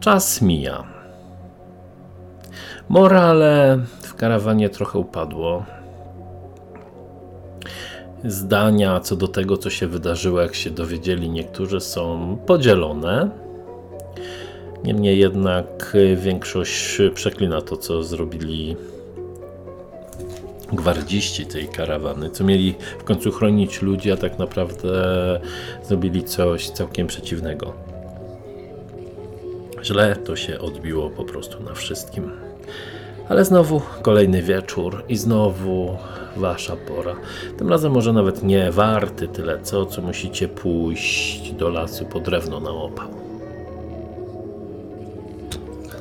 Czas mija. Morale w karawanie trochę upadło. Zdania co do tego, co się wydarzyło, jak się dowiedzieli niektórzy, są podzielone. Niemniej jednak większość przeklina to, co zrobili gwardziści tej karawany, co mieli w końcu chronić ludzi, a tak naprawdę zrobili coś całkiem przeciwnego. Źle to się odbiło po prostu na wszystkim. Ale znowu kolejny wieczór i znowu wasza pora. Tym razem może nawet nie warty tyle co, co musicie pójść do lasu po drewno na opał.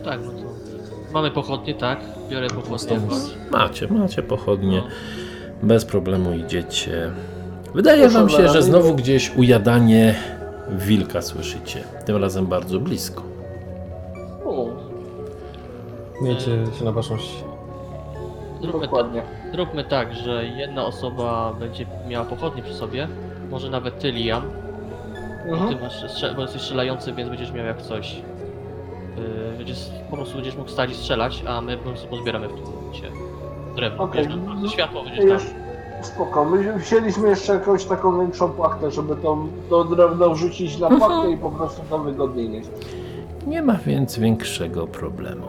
Tak, no to mamy pochodnie, tak? Biorę pochodnie. Macie, macie pochodnie. Bez problemu idziecie. Wydaje wam się, że znowu gdzieś ujadanie wilka słyszycie. Tym razem bardzo blisko. Miejcie się na baczność. Zróbmy, tak, dokładnie. zróbmy tak, że jedna osoba będzie miała pochodnie przy sobie. Może nawet ty, Liam. Ty Mhm. masz, strze- bo jesteś strzelający, więc będziesz miał jak coś. Yy, będziesz, po prostu będziesz mógł stać i strzelać, a my po prostu pozbieramy w tym momencie drewno. Okej. Wiesz, no, światło będziesz Już tam. spoko. My wzięliśmy jeszcze jakąś taką większą płachtę, żeby to, to drewno wrzucić na płachtę i po prostu to wygodniej nieść. Nie ma więc większego problemu.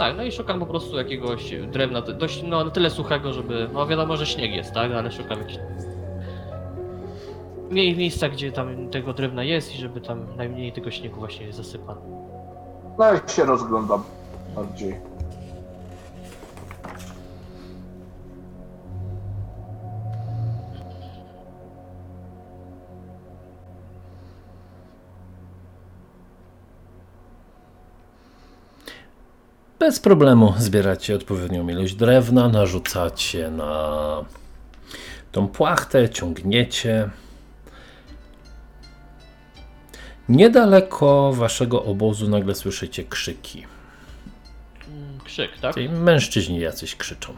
Tak, no i szukam po prostu jakiegoś drewna, dość, no na tyle suchego, żeby, no wiadomo, że śnieg jest, tak, ale szukam jakichś mie- miejsca, gdzie tam tego drewna jest i żeby tam najmniej tego śniegu właśnie zasypano. No ja się rozglądam bardziej. Bez problemu zbieracie odpowiednią ilość drewna, narzucacie na tą płachtę, ciągniecie. Niedaleko waszego obozu nagle słyszycie krzyki. Krzyk, tak? Czyli mężczyźni jacyś krzyczą.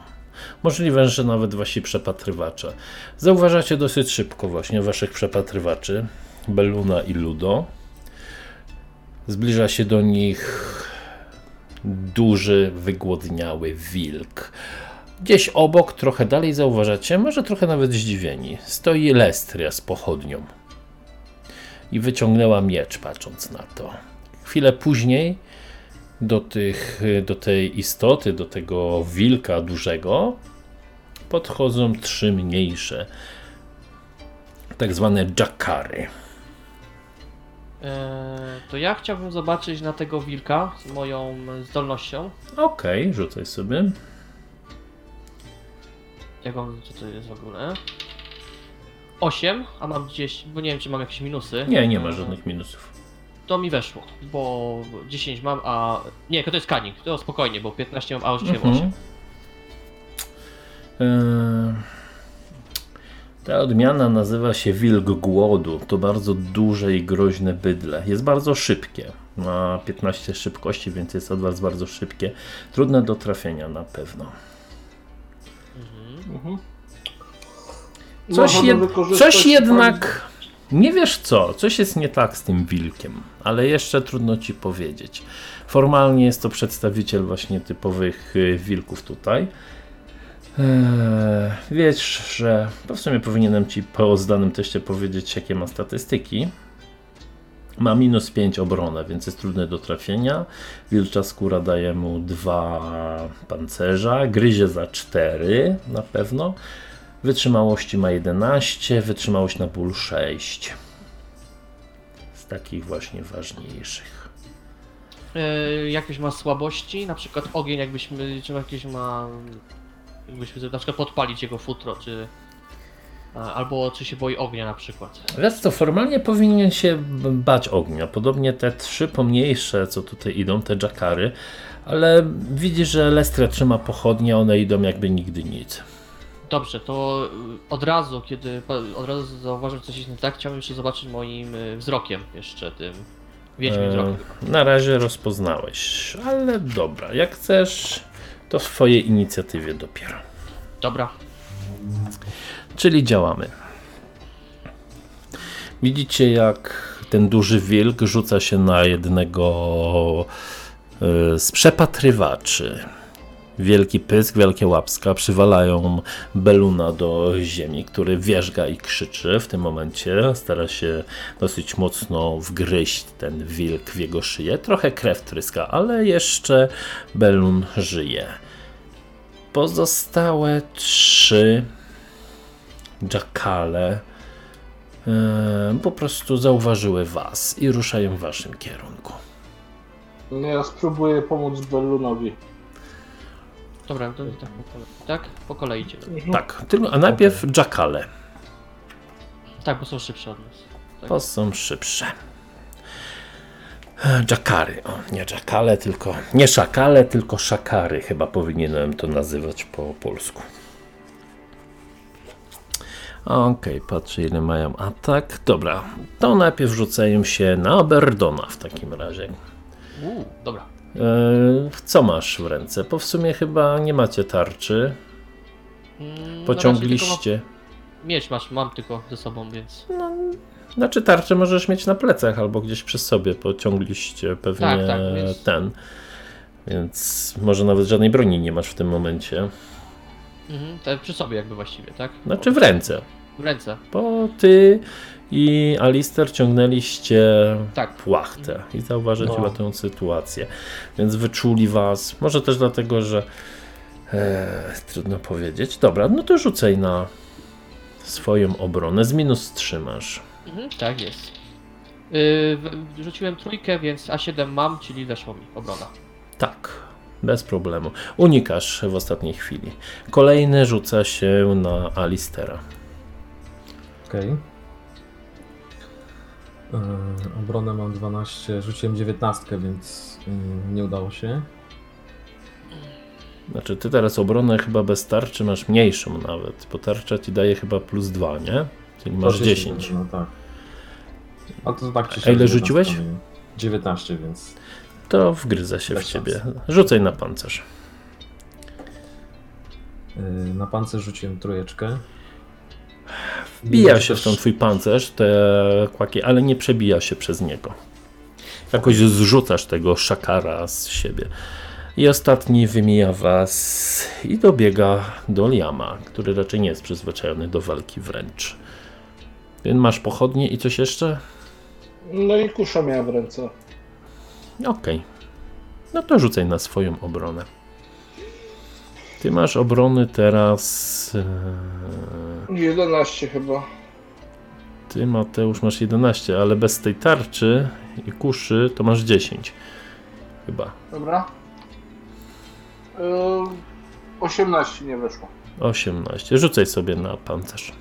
Możliwe, że nawet wasi przepatrywacze. Zauważacie dosyć szybko właśnie waszych przepatrywaczy, Belluna i Ludo. Zbliża się do nich duży, wygłodniały wilk. Gdzieś obok, trochę dalej zauważacie, może trochę nawet zdziwieni, stoi Lestria z pochodnią. I wyciągnęła miecz, patrząc na to. Chwilę później do, tych, do tej istoty, do tego wilka dużego, podchodzą trzy mniejsze, tak zwane jackary. Eee, to ja chciałbym zobaczyć na tego wilka z moją zdolnością. Okej, rzucaj sobie. Jak on, co to jest w ogóle? 8, a mam gdzieś, bo nie wiem czy mam jakieś minusy. Nie, nie ma żadnych minusów. To mi weszło, bo 10 mam, a... Nie, to jest kanik, to spokojnie, bo 15 mam, a rzuciłem Mhm. 8. Eee, Ta odmiana nazywa się wilk głodu. To bardzo duże i groźne bydle. Jest bardzo szybkie. Ma 15 szybkości, więc jest od was bardzo szybkie. Trudne do trafienia na pewno. Mhm. Coś, jed... wykorzystać coś jednak. Nie wiesz co, coś jest nie tak z tym wilkiem, ale jeszcze trudno ci powiedzieć. Formalnie jest to przedstawiciel właśnie typowych y, wilków tutaj. Eee, wiesz, że w sumie powinienem ci po zdanym teście powiedzieć, jakie ma statystyki. Ma minus 5 obronę, więc jest trudny do trafienia. Wilcza skóra daje mu 2 pancerza, gryzie za 4 na pewno. Wytrzymałości ma 11, wytrzymałość na ból 6. Z takich właśnie ważniejszych. Eee, jakieś ma słabości, na przykład ogień jakbyśmy, czy jakieś ma... Jakbyśmy na przykład podpalić jego futro, czy... Albo czy się boi ognia na przykład. Wiesz co, formalnie powinien się bać ognia. Podobnie te trzy pomniejsze, co tutaj idą, te jackary. Ale widzisz, że Lestra trzyma pochodnie, one idą jakby nigdy nic. Dobrze, to y, od razu, kiedy od razu zauważyłem coś jest nie tak, chciałbym jeszcze zobaczyć moim y, wzrokiem jeszcze tym wiedźmim wzrokiem. E, na razie rozpoznałeś, ale dobra, jak chcesz, to w twojej inicjatywie dopiero. Dobra, Czyli działamy. Widzicie, jak ten duży wilk rzuca się na jednego y, z przepatrywaczy. Wielki pysk, wielkie łapska przywalają Beluna do ziemi, który wierzga i krzyczy w tym momencie. Stara się dosyć mocno wgryźć ten wilk w jego szyję. Trochę krew tryska, ale jeszcze Belun żyje. Pozostałe trzy jackale e, po prostu zauważyły was i ruszają w waszym kierunku. No Ja spróbuję pomóc Bellunowi. Dobra, to tak po kolei. Tak? Po kolei idziemy. Tak, tylko, a najpierw jackale. Tak, bo są szybsze od nas. Tak. To są szybsze. Jackary, o nie jackale, tylko nie szakale, tylko szakary, chyba powinienem to nazywać po polsku. Okej, patrzę ile mają atak. Dobra, to najpierw rzucają się na Aberdona w takim razie. Uuu, dobra. E, co masz w ręce? Bo w sumie chyba nie macie tarczy. Mm, Pociągliście. Miecz masz, mam tylko ze sobą, więc... Znaczy tarczę możesz mieć na plecach albo gdzieś przy sobie, pociągliście pewnie Tak, tak, więc- ten. Więc może nawet żadnej broni nie masz w tym momencie. Mhm, to przy sobie jakby właściwie, tak? Znaczy w ręce. W ręce. Bo ty i Alister ciągnęliście Tak. płachtę i zauważyć No. chyba tę sytuację. Więc wyczuli was. Może też dlatego, że e, trudno powiedzieć. Dobra, no to rzucaj na swoją obronę. Z minus trzymasz. Mhm, tak jest. Yy, w- rzuciłem trójkę, więc A7 mam, czyli weszło mi obrona. Tak, bez problemu. Unikasz w ostatniej chwili. Kolejny rzuca się na Alistera. Okej. Yy, obronę mam 12, rzuciłem 19, więc yy, nie udało się. Znaczy, ty teraz obronę chyba bez tarczy masz mniejszą nawet, bo tarcza ci daje chyba plus 2, nie? Czyli masz To 10. No tak. A to tak czy A ile 19 rzuciłeś? miałem. 19, więc To wgryza się w Bez ciebie. Rzucaj na pancerz. yy, na pancerz rzuciłem trójeczkę. Wbija się w ten twój pancerz, te kłaki, ale nie przebija się przez niego. Jakoś zrzucasz tego szakara z siebie. I ostatni wymija was i dobiega do Liama, który raczej nie jest przyzwyczajony do walki wręcz. Masz pochodnie i coś jeszcze? No i kusza miałem w ręce. Okej. No to rzucaj na swoją obronę. Ty masz obrony teraz. e, 11 chyba. Ty, Mateusz, masz 11, ale bez tej tarczy i kuszy to masz 10. Chyba. Dobra. Yy, 18 nie weszło. 18. Rzucaj sobie na pancerz.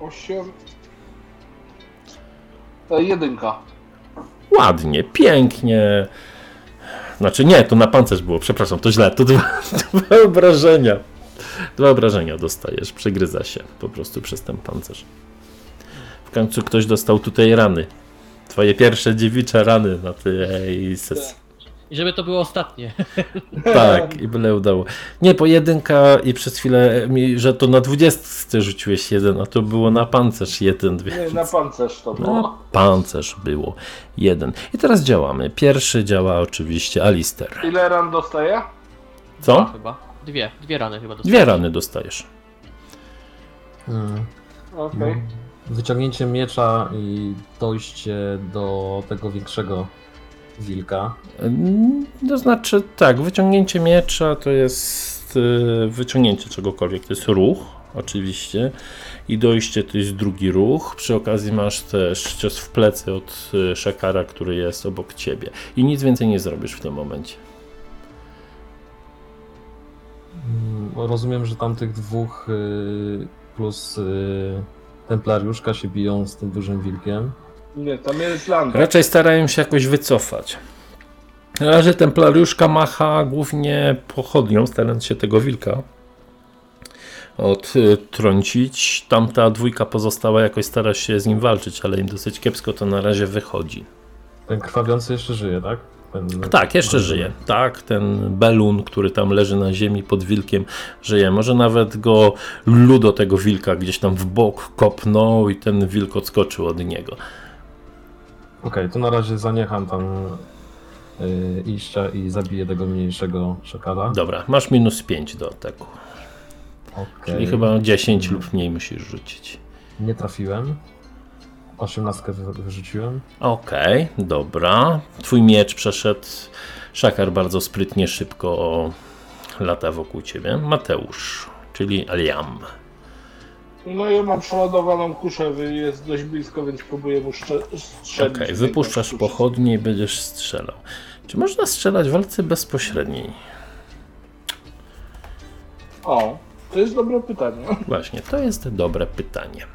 8. E, jedynka. Ładnie, pięknie. Znaczy nie, to na pancerz było, przepraszam, to źle. To dwa, dwa obrażenia. Dwa obrażenia dostajesz, przegryza się po prostu przez ten pancerz. W końcu ktoś dostał tutaj rany. Twoje pierwsze dziewicze rany na tej sesji. I żeby to było ostatnie. Tak, i byle udało. Nie, pojedynka i przez chwilę mi, że to na 20 rzuciłeś jeden, a to było na pancerz jeden, Nie, więc na pancerz to na było. pancerz było jeden. I teraz działamy. Pierwszy działa oczywiście Alister. Ile ran dostaję? Co? Chyba. Dwie, dwie rany chyba Dwie dostałem. rany dostajesz. Yy, Okej. Wyciągnięcie miecza i dojście do tego większego wilka. Mm, To znaczy, tak, wyciągnięcie miecza to jest y, wyciągnięcie czegokolwiek. To jest ruch, oczywiście. I dojście to jest drugi ruch. Przy okazji masz też cios w plecy od y, szekara, który jest obok ciebie. I nic więcej nie zrobisz w tym momencie. Mm, Rozumiem, że tamtych dwóch yy, plus templariuszka się biją z tym dużym wilkiem. Nie, tam jest land. Raczej starają się jakoś wycofać. Na razie templariuszka macha głównie pochodnią, starając się tego wilka odtrącić. Tamta dwójka pozostała jakoś stara się z nim walczyć, ale im dosyć kiepsko to na razie wychodzi. Ten krwawiący jeszcze żyje, tak? Ten, Tak, jeszcze żyje. Tak, ten belun, który tam leży na ziemi pod wilkiem, żyje. Może nawet go ludo tego wilka gdzieś tam w bok kopnął i ten wilk odskoczył od niego. Okej, to na razie zaniecham tam y, iścia i zabiję tego mniejszego szakala. Dobra, masz minus 5 do ataku. Okej. Czyli chyba 10 lub mniej musisz rzucić. Nie trafiłem. 18 wy- wyrzuciłem. Okej, dobra. Twój miecz przeszedł. Szakar bardzo sprytnie, szybko lata wokół ciebie. Mateusz, czyli Aliam. No ja mam przeładowaną kuszę, jest dość blisko, więc próbuję mu strzelić. Okej, w wypuszczasz pochodnie i będziesz strzelał. Czy można strzelać w walce bezpośredniej? O, to jest dobre pytanie. Właśnie, to jest dobre pytanie.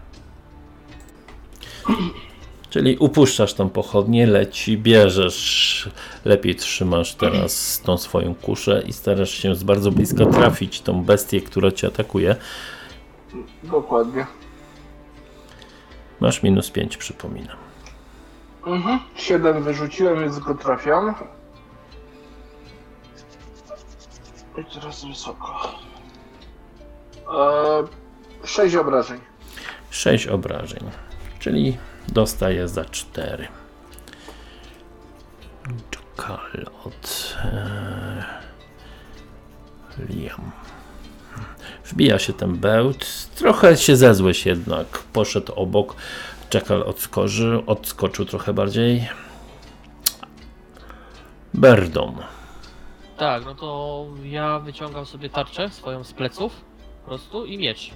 Czyli upuszczasz tą pochodnię, leci, bierzesz, lepiej trzymasz teraz tą swoją kuszę i starasz się z bardzo bliska trafić tą bestię, która cię atakuje. Dokładnie. Masz minus 5, przypominam. Mhm. 7 wyrzuciłem, więc go trafiam. I teraz wysoko. Eee, 6 obrażeń. 6 obrażeń, czyli dostaje za 4. Czekal od e, Liam. Wbija się ten bełt. Trochę się zezłeś jednak. Poszedł obok. Czekal odskoczył, odskoczył trochę bardziej. Berdon. Tak, no to ja wyciągam sobie tarczę swoją z pleców po prostu i miecz.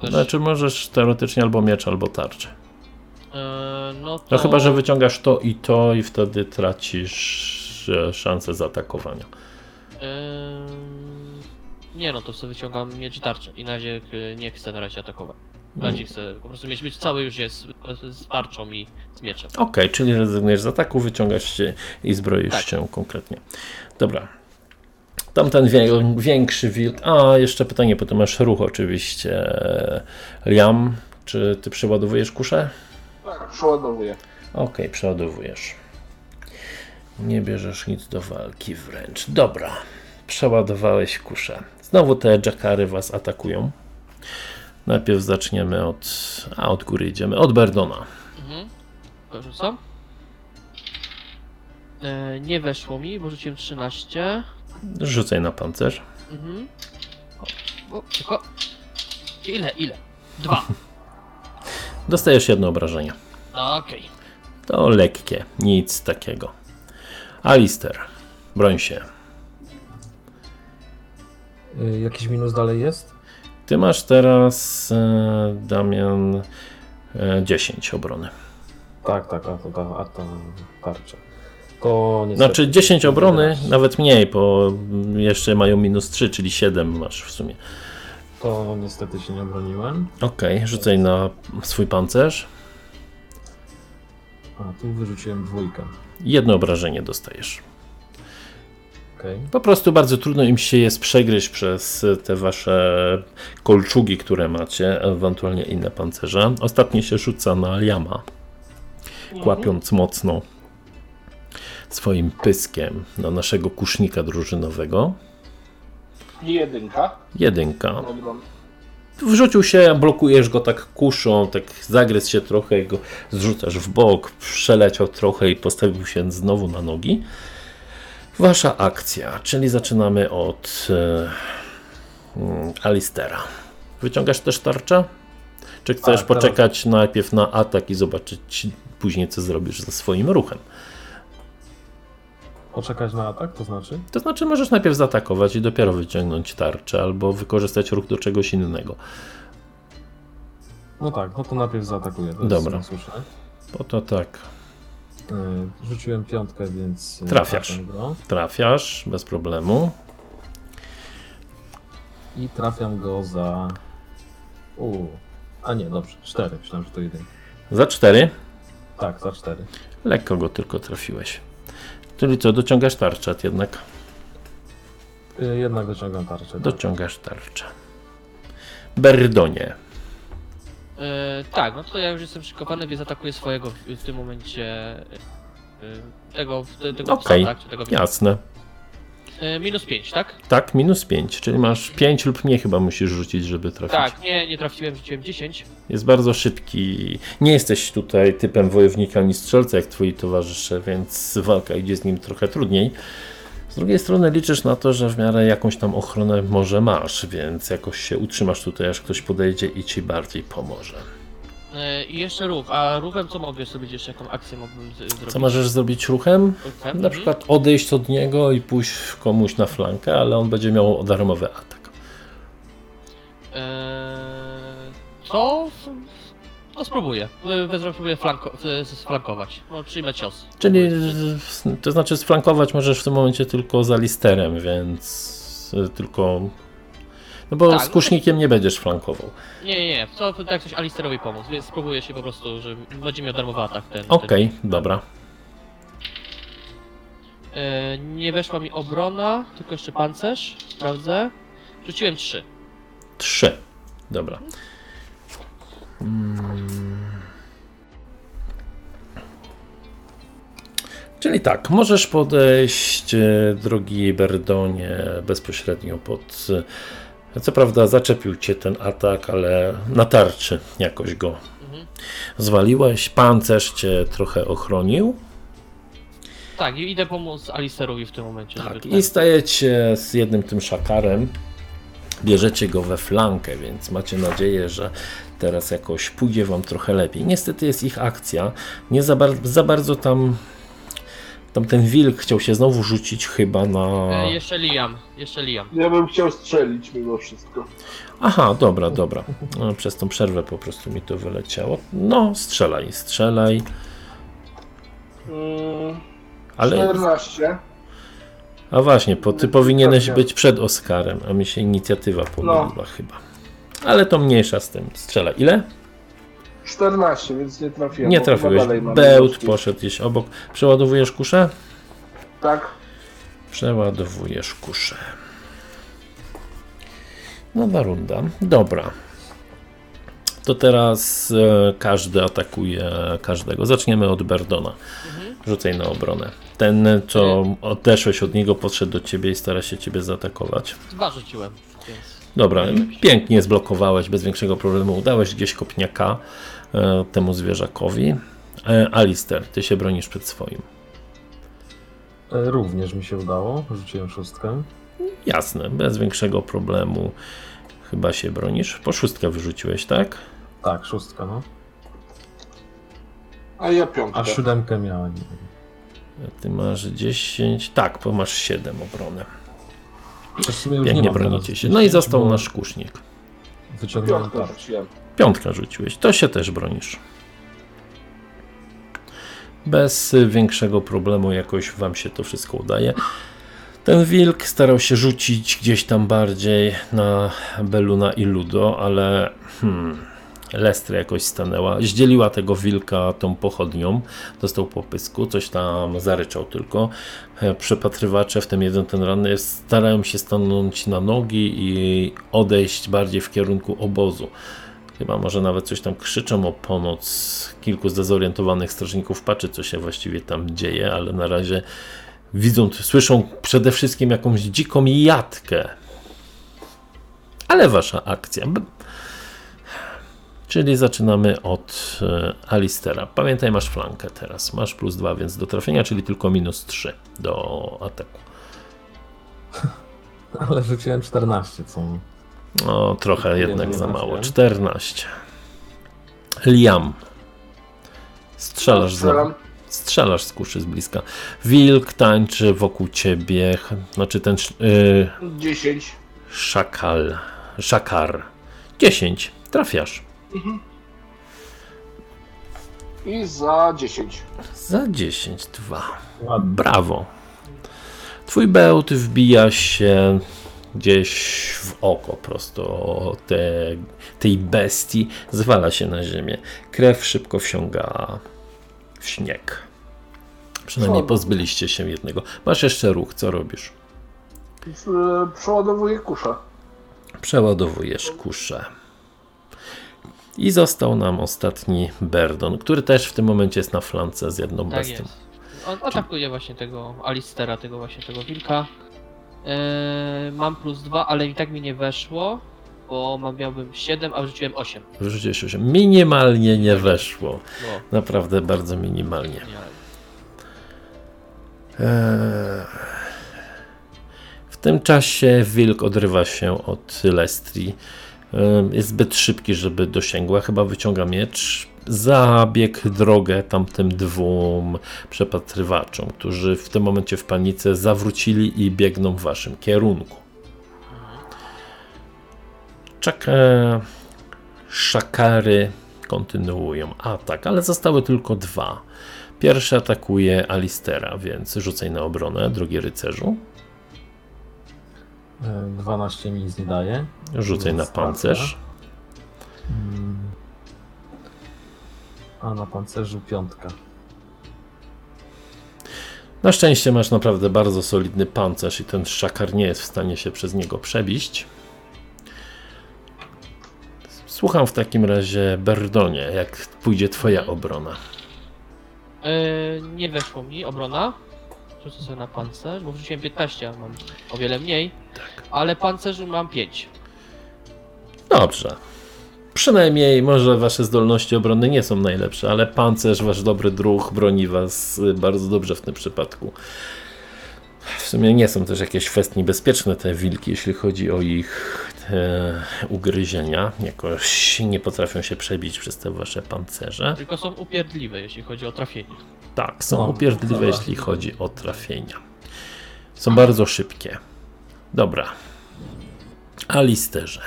Też, Znaczy możesz teoretycznie albo miecz, albo tarczę. e, no, to... No chyba, że wyciągasz to i to i wtedy tracisz e, szansę zaatakowania. Ym, Nie no, to sobie wyciągam miecz i tarczę i na razie y, nie chcę na razie atakować. Na razie chcę po prostu mieć, mieć cały już jest z, z tarczą i z mieczem. Okej, czyli rezygnujesz z ataku, wyciągasz się i zbroisz Tak. się konkretnie. Dobra. Tamten wie, większy wilk. A, jeszcze pytanie, bo ty masz ruch oczywiście. Liam, czy ty przeładowujesz kuszę? Tak, przeładowuję. Okej, przeładowujesz. Nie bierzesz nic do walki wręcz. Dobra, przeładowałeś kuszę. Znowu te jackary was atakują. Najpierw zaczniemy od. A od góry idziemy. Od Berdona. Mhm. Rzucam. E, nie weszło mi, bo rzuciłem 13. Rzucaj na pancerz. Mhm. O, o, tylko. Ile, ile? Dwa. Dostajesz jedno obrażenie. Okej. To lekkie, nic takiego. Alister, broń się. Y, jakiś minus dalej jest? Ty masz teraz, e, Damian, e, 10 obrony. Tak, tak, a to, ta- a to tarcza. To niestety. Znaczy 10 obrony, 11. nawet mniej, bo jeszcze mają minus 3, czyli 7 masz w sumie. To niestety się nie obroniłem. Okej, rzucaj na swój pancerz. A tu wyrzuciłem dwójkę. Jedno obrażenie dostajesz. Okej. Po prostu bardzo trudno im się jest przegryźć przez te wasze kolczugi, które macie, ewentualnie inne pancerze. Ostatnie się rzuca na Liama, kłapiąc mocno swoim pyskiem na naszego kusznika drużynowego. Jedynka. Jedynka. Dobra. Wrzucił się, blokujesz go tak kuszą, tak zagryzł się trochę, go zrzucasz w bok, przeleciał trochę i postawił się znowu na nogi. Wasza akcja, czyli zaczynamy od e, mm, Alistera. Wyciągasz też tarczę? Czy chcesz Tak, teraz- poczekać najpierw na atak i zobaczyć później, co zrobisz ze swoim ruchem? Poczekać na atak, to znaczy? To znaczy, możesz najpierw zaatakować i dopiero wyciągnąć tarczę, albo wykorzystać ruch do czegoś innego. No tak, no to najpierw zaatakuję. Dobra. Bo to tak. Y, Rzuciłem piątkę, więc. y, Trafiasz. Trafiasz bez problemu. I trafiam go za. U. A nie, dobrze, cztery. Myślałem, że to jeden. Za 4. Tak, za cztery. Lekko go tylko trafiłeś. Czyli co, dociągasz tarczę jednak. Y, Jednak dociągam tarczę. tak. Dociągasz tarczę. Berdonie. E, tak, no to ja już jestem przykopany, więc atakuję swojego w, w tym momencie. y, tego, te- tego Okej. psa, tak? Czy tego. Jasne. Y, minus 5, tak? Tak, minus 5, czyli masz 5 lub mniej chyba musisz rzucić, żeby trafić. Tak, nie, nie trafiłem, rzuciłem 10. Jest bardzo szybki. Nie jesteś tutaj typem wojownika ani strzelca jak twoi towarzysze, więc walka idzie z nim trochę trudniej. Z drugiej strony liczysz na to, że w miarę jakąś tam ochronę może masz, więc jakoś się utrzymasz tutaj, aż ktoś podejdzie i ci bardziej pomoże. Y, I jeszcze rów, a rówem co mogę zrobić jeszcze, jaką akcję mógłbym z- zrobić? Co możesz zrobić ruchem? Ruchem? Na przykład odejść od niego i pójść komuś na flankę, ale on będzie miał darmowy atak. Eee, co? No spróbuję. Wezmę, spróbuję flanko, sflankować. No, przyjmę cios. Czyli to znaczy sflankować możesz w tym momencie tylko za listerem, więc y, tylko. No bo Tak, z no kusznikiem nie będziesz flankował. Nie, nie, nie. Co, tak coś Alisterowi pomóc, więc spróbuję się po prostu, że będzie miał darmowy atak ten. Okej, dobra. ten. Eee, nie weszła mi obrona, tylko jeszcze pancerz. Sprawdzę. Rzuciłem 3. Trzy. Dobra. Mm. Czyli tak, możesz podejść, e, drogi Berdonie, bezpośrednio pod. e, Co prawda, zaczepił cię ten atak, ale na tarczy jakoś go Mhm. zwaliłeś. Pancerz cię trochę ochronił. Tak, i idę pomóc Alisterowi w tym momencie. Tak, i stajecie z jednym tym szakarem. Bierzecie go we flankę, więc macie nadzieję, że teraz jakoś pójdzie wam trochę lepiej. Niestety jest ich akcja. Nie za, bar- za bardzo tam. Tam ten wilk chciał się znowu rzucić chyba na. E, jeszcze Liam, jeszcze Liam. Ja bym chciał strzelić mimo wszystko. Aha, dobra, dobra. No, Przez tą przerwę po prostu mi to wyleciało. No, strzelaj, strzelaj. Mm, Ale. 14. A właśnie, bo ty powinieneś Trafiam. być przed Oskarem, a mi się inicjatywa pomyliła chyba. Ale to mniejsza z tym. Strzela. Ile? 14, więc nie trafiłem. Nie trafiłeś. Bełt poszedł gdzieś obok. Przeładowujesz kuszę? Tak. Przeładowujesz kuszę. Nowa runda. Dobra. To teraz e, każdy atakuje każdego. Zaczniemy od Berdona. Rzucaj na obronę. Ten, co odeszłeś od niego, podszedł do ciebie i stara się ciebie zaatakować. Dwa rzuciłem, więc... Dobra, pięknie zblokowałeś, bez większego problemu. Udałeś gdzieś kopniaka e, temu zwierzakowi. E, Alister, ty się bronisz przed swoim. E, Również mi się udało, rzuciłem szóstkę. Jasne, bez większego problemu chyba się bronisz. Po szóstkę wyrzuciłeś, tak? Tak, szóstka, no. A ja piątkę. A siódemkę miałem. Ty masz 10, tak, bo masz 7 obrony. Już nie bronicie się. No i 10, został bo nasz kusznik. Wyciągnąłem Piątkę tarczę. rzuciłem. Piątka rzuciłeś, to się też bronisz. Bez większego problemu jakoś wam się to wszystko udaje. Ten wilk starał się rzucić gdzieś tam bardziej na Beluna i Ludo, ale hmm, Lestra jakoś stanęła. Zdzieliła tego wilka tą pochodnią, dostał po pysku, coś tam zaryczał tylko. E, Przepatrywacze, w tym jeden ten ranny, starają się stanąć na nogi i odejść bardziej w kierunku obozu. Chyba może nawet coś tam krzyczą o pomoc. Kilku zdezorientowanych strażników patrzy, co się właściwie tam dzieje, ale na razie widzą, słyszą przede wszystkim jakąś dziką jatkę. Ale wasza akcja. Czyli zaczynamy od e, Alistera. Pamiętaj, masz flankę teraz. Masz plus 2, więc do trafienia, czyli tylko minus 3 do ataku. Ale rzuciłem 14, co No, trochę Nie jednak za mało. 14. Liam. Strzelasz za. Strzelasz z kuszy z bliska. Wilk tańczy wokół ciebie. Znaczy ten sz- y, 10. szakal. Szakar. 10. Trafiasz. I za 10. Za 10. 2. ładnie. Brawo. Twój bełt wbija się gdzieś w oko prosto te, tej bestii. Zwala się na ziemię. Krew szybko wsiąga w śnieg. Przynajmniej pozbyliście się jednego. Masz jeszcze ruch, co robisz? Przeładowuję kuszę. Przeładowujesz kuszę. I został nam ostatni Berdon, który też w tym momencie jest na flance z jedną Tak bestią. jest. on atakuje właśnie tego Alistera, tego właśnie tego wilka. Eee, mam plus 2, ale i tak mi nie weszło, bo mam, miałbym 7, a wrzuciłem 8. Wyrzuciłeś 8. Minimalnie nie weszło. No, Naprawdę bardzo minimalnie. nie. Eee, W tym czasie wilk odrywa się od Lestri. Jest zbyt szybki, żeby dosięgła. Chyba wyciąga miecz. Zabieg drogę tamtym dwóm przepatrywaczom, którzy w tym momencie w panice zawrócili i biegną w waszym kierunku. Czak, e, szakary kontynuują atak, ale zostały tylko dwa. Pierwszy atakuje Alistera, więc rzucaj na obronę, drugi rycerzu. E, 12 mi nic nie daje. Rzucaj na pancerz. Mm. A na pancerzu piątka. Na szczęście masz naprawdę bardzo solidny pancerz i ten szakar nie jest w stanie się przez niego przebić. Słucham w takim razie Berdonie, jak pójdzie twoja obrona. Eee, nie weszło mi obrona. Rzucę sobie na pancerz, bo wrzuciłem 15, a mam o wiele mniej. Ale pancerzu mam 5. Dobrze. Przynajmniej może wasze zdolności obronne nie są najlepsze, ale pancerz, wasz dobry druh broni was y, bardzo dobrze w tym przypadku. W sumie nie są też jakieś kwestii niebezpieczne te wilki, jeśli chodzi o ich te ugryzienia. Jakoś nie potrafią się przebić przez te wasze pancerze. Tylko są upierdliwe, jeśli chodzi o trafienie. Tak, są No, upierdliwe, dobra. jeśli chodzi o trafienia. Są bardzo szybkie. Dobra. Alisterze.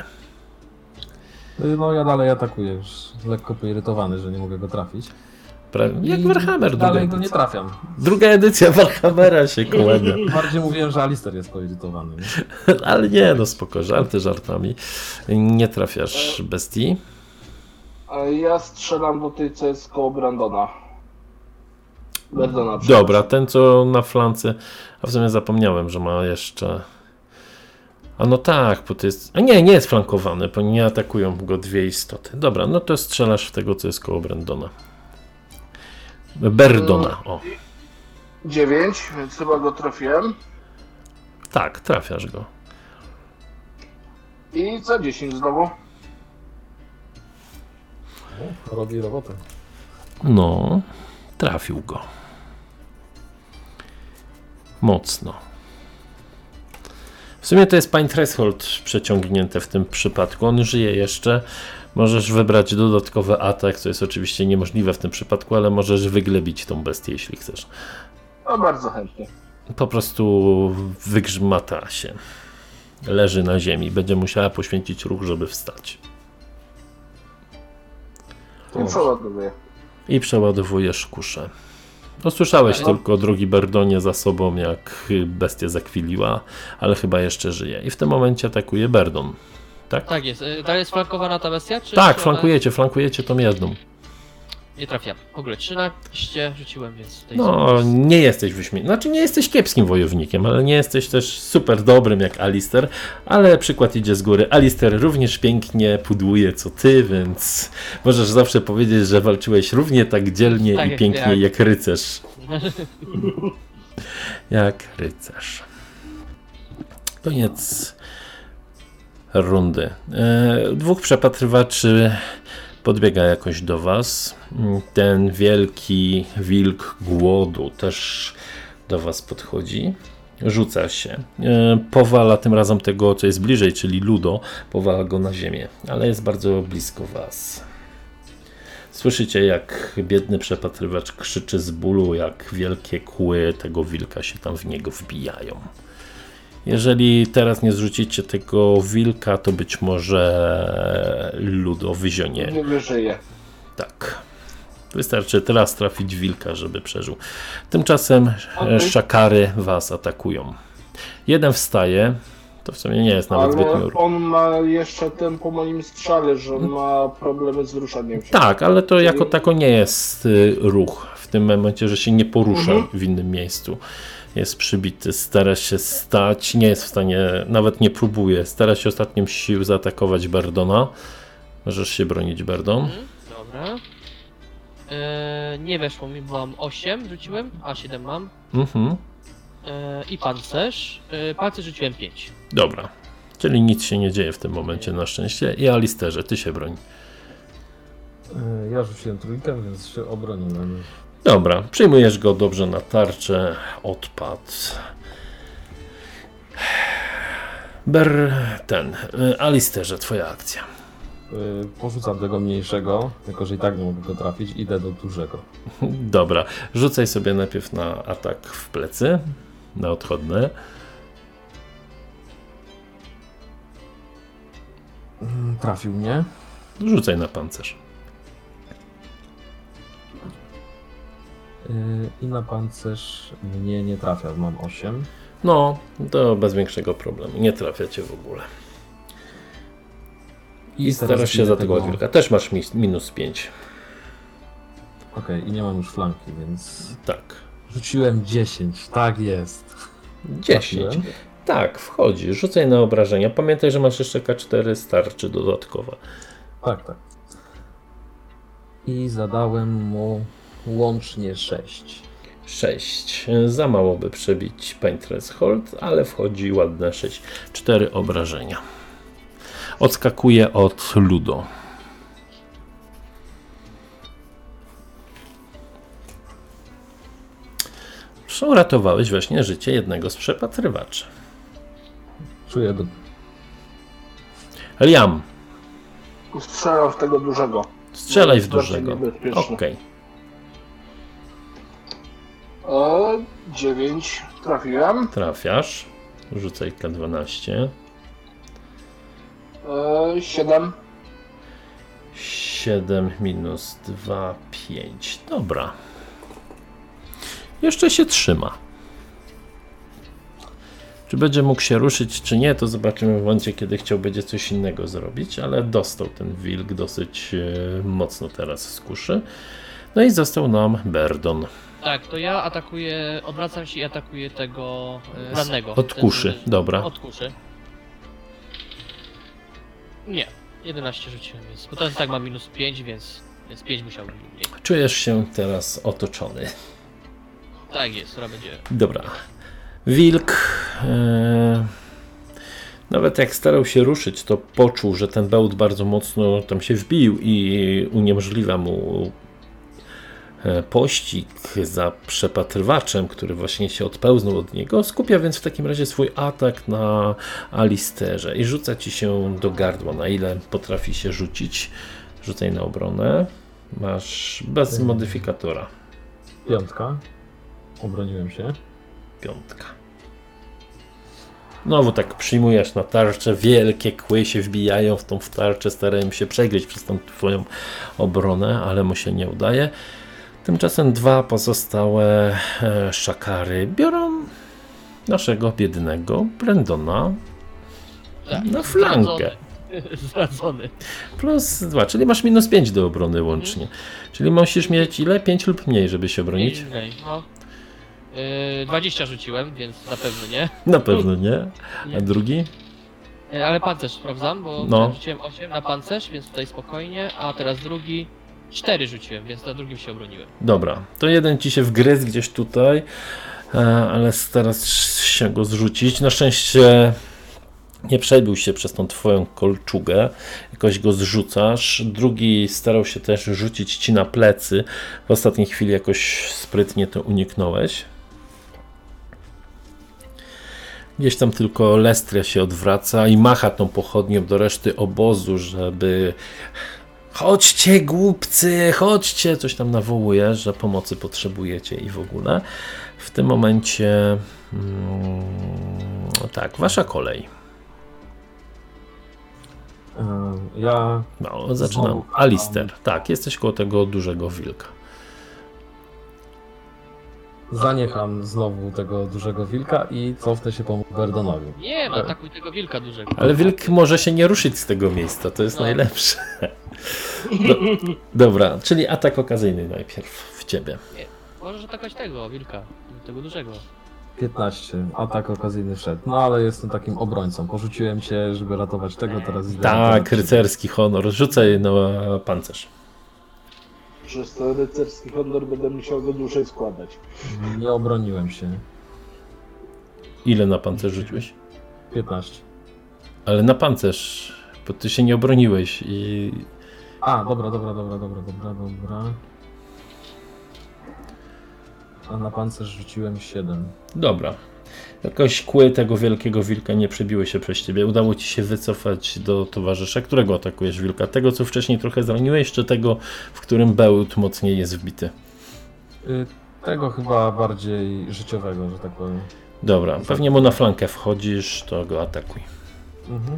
Y, No ja dalej atakuję już. Lekko poirytowany, że nie mogę go trafić. Pra- Jak Warhammer, druga Dalej go nie edycja. trafiam. Druga edycja Warhammera się kłania. Bardziej mówiłem, że Alister jest poirytowany. Nie? Ale nie, no spoko, żarty żartami. Nie trafiasz bestii. A ja strzelam do tej, co jest koło Brandona. Berdona. Dobra, ten co na flance. A w sumie zapomniałem, że ma jeszcze. A no tak, bo to jest. A nie, nie jest flankowany, bo nie atakują go dwie istoty. Dobra, no to strzelasz w tego, co jest koło Brandona. Berdona, o. 9, więc chyba go trafiłem. Tak, trafiasz go. I co 10 znowu? O, robi robotę. No, trafił go. Mocno. W sumie to jest Pine Threshold przeciągnięte w tym przypadku. On żyje jeszcze. Możesz wybrać dodatkowy atak, co jest oczywiście niemożliwe w tym przypadku, ale możesz wyglebić tą bestię, jeśli chcesz. No bardzo chętnie. Po prostu wygrzmata się. Leży na ziemi. Będzie musiała poświęcić ruch, żeby wstać. I przeładowuję. I przeładowujesz kuszę. No, słyszałeś No. tylko drugi Berdonie za sobą, jak bestia zakwiliła, ale chyba jeszcze żyje. I w tym momencie atakuje Berdon. Tak? Tak jest. Dalej jest flankowana ta bestia? Czy Tak, czy flankujecie, flankujecie tą jedną. Nie trafiam. W ogóle 13 rzuciłem, więc tutaj No, są- nie jesteś wyśmienity. Znaczy, nie jesteś kiepskim wojownikiem, ale nie jesteś też super dobrym jak Alister, ale przykład idzie z góry. Alister również pięknie pudłuje co ty, więc możesz zawsze powiedzieć, że walczyłeś równie tak dzielnie Tak i jak pięknie ja. jak rycerz. Jak rycerz. Koniec rundy. E, dwóch przepatrywaczy podbiega jakoś do was. Ten wielki wilk głodu też do was podchodzi. Rzuca się. E, powala tym razem tego, co jest bliżej, czyli Ludo. Powala go na ziemię, ale jest bardzo blisko was. Słyszycie, jak biedny przepatrywacz krzyczy z bólu, jak wielkie kły tego wilka się tam w niego wbijają. Jeżeli teraz nie zrzucicie tego wilka, to być może Ludo wyzionie. Nie wyżyje. Tak. Wystarczy teraz trafić wilka, żeby przeżył. Tymczasem e, Okej. szakary was atakują. Jeden wstaje. To w sumie nie jest nawet zbytnio Ale on ma jeszcze ten po moim strzale, że ma problemy z ruszaniem się. Tak, ale to jako tako nie jest y, ruch w tym momencie, że się nie porusza Mhm. w innym miejscu. Jest przybity, stara się stać, nie jest w stanie, nawet nie próbuje, stara się ostatnim sił zaatakować Berdona. Możesz się bronić, Berdon. Mhm, Dobra. E, nie weszło mi, bo mam 8 rzuciłem, a 7 mam. Mhm. E, I pancerz. E, pancerz rzuciłem 5. Dobra. Czyli nic się nie dzieje w tym momencie na szczęście. I Alisterze, ty się broń. E, Ja rzuciłem trójkę, więc się obroniłem. Dobra, przyjmujesz go dobrze na tarczę. Odpad. Ber ten. y, Alisterze, twoja akcja. E, Porzucam tego mniejszego, tylko że i tak nie mogę go trafić, idę do dużego. Dobra, rzucaj sobie najpierw na atak w plecy, na odchodne. Mm, Trafił mnie. Rzucaj na pancerz. I na pancerz mnie nie trafia, mam 8. No, to bez większego problemu. Nie trafia cię w ogóle. I teraz starasz się za tego wilka. Też masz mi- minus 5. Okej, i nie mam już flanki, więc Tak. rzuciłem 10. Tak jest. 10. Trafiłem. Tak, wchodzi. Rzucaj na obrażenia. Pamiętaj, że masz jeszcze K4 starczy dodatkowe. Tak, tak. I zadałem mu łącznie 6. 6. Za mało by przebić Pain Threshold, ale wchodzi ładne 6. 4 obrażenia. Odskakuje od Ludo. Uratowałeś właśnie życie jednego z przepatrywaczy. Czuję do... Liam, Strzelam w tego dużego. strzelaj w dużego. Okej. E, 9 trafiłem. Trafiasz. Rzucaj K12. E, 7. 7 minus 2, 5. Dobra. Jeszcze się trzyma. Czy będzie mógł się ruszyć, czy nie, to zobaczymy w momencie, kiedy chciał będzie coś innego zrobić, ale dostał ten wilk dosyć e, mocno teraz z kuszy. No i został nam Berdon. Tak, to ja atakuję, odwracam się i atakuję tego e, rannego. Od Ten, kuszy, dobra. Od kuszy. Nie, 11 rzuciłem, więc. Bo ten tak ma minus 5, więc, więc 5 musiał być mniej. Czujesz się teraz otoczony. Tak jest, która będzie. Dobra. Wilk. E, nawet jak starał się ruszyć, to poczuł, że ten bełt bardzo mocno tam się wbił i uniemożliwia mu pościg za przepatrywaczem, który właśnie się odpełznął od niego. Skupia więc w takim razie swój atak na Alisterze i rzuca ci się do gardła, na ile potrafi się rzucić. Rzucaj na obronę. Masz bez Mm. modyfikatora. Piątka. Obroniłem się. Piątka. Znowu tak przyjmujesz na tarczę, wielkie kły się wbijają w tą w tarczę, starają się przegryźć przez tą twoją obronę, ale mu się nie udaje. Tymczasem dwa pozostałe e, szakary biorą naszego biednego Brendona Tak, na flankę. Zdradzony. Plus dwa, czyli masz minus 5 do obrony łącznie. Czyli musisz mieć ile? 5 lub mniej, żeby się bronić? Mniej, No. Yy, 20 rzuciłem, więc na pewno nie. Na pewno nie. A drugi? Yy, Ale pancerz sprawdzam, bo No. rzuciłem 8 na pancerz, więc tutaj spokojnie, a teraz drugi 4 rzuciłem, więc na drugim się obroniłem. Dobra, to jeden ci się wgryzł gdzieś tutaj, e, ale starasz się go zrzucić. Na szczęście nie przebił się przez tą twoją kolczugę, jakoś go zrzucasz. Drugi starał się też rzucić ci na plecy. W ostatniej chwili jakoś sprytnie to uniknąłeś. Gdzieś tam tylko Lestria się odwraca i macha tą pochodnią do reszty obozu, żeby Chodźcie, głupcy, chodźcie! Coś tam nawołuje, że pomocy potrzebujecie i w ogóle. W tym momencie. Mm, tak, wasza kolej. Ja No, zaczynam. Alister. Tak, jesteś koło tego dużego wilka. Zaniecham znowu tego dużego wilka i cofnę się pomóc Berdonowi. Nie, no Tak. atakuj tego wilka dużego. Ale wilk może się nie ruszyć z tego miejsca, to jest No. najlepsze. Do, dobra, czyli atak okazyjny najpierw w ciebie. Możesz atakować tego wilka, tego dużego. 15. Atak okazyjny wszedł. No ale jestem takim obrońcą. Porzuciłem cię, żeby ratować tego, teraz idę Tak, ratować rycerski honor. Rzucaj na pancerz. Przez to rycerski honor będę musiał go dłużej składać. Nie obroniłem się. Ile na pancerz rzuciłeś? 15. Ale na pancerz, bo ty się nie obroniłeś i A, dobra, dobra, dobra, dobra, dobra, dobra. A na pancerz rzuciłem 7. Dobra. Jakoś kły tego wielkiego wilka nie przebiły się przez ciebie. Udało ci się wycofać do towarzysza. Którego atakujesz wilka? Tego, co wcześniej trochę zraniłeś, czy tego, w którym bełt mocniej jest wbity? Y, Tego chyba bardziej życiowego, że tak powiem. Dobra, pewnie mu na flankę wchodzisz, to go atakuj. Mhm.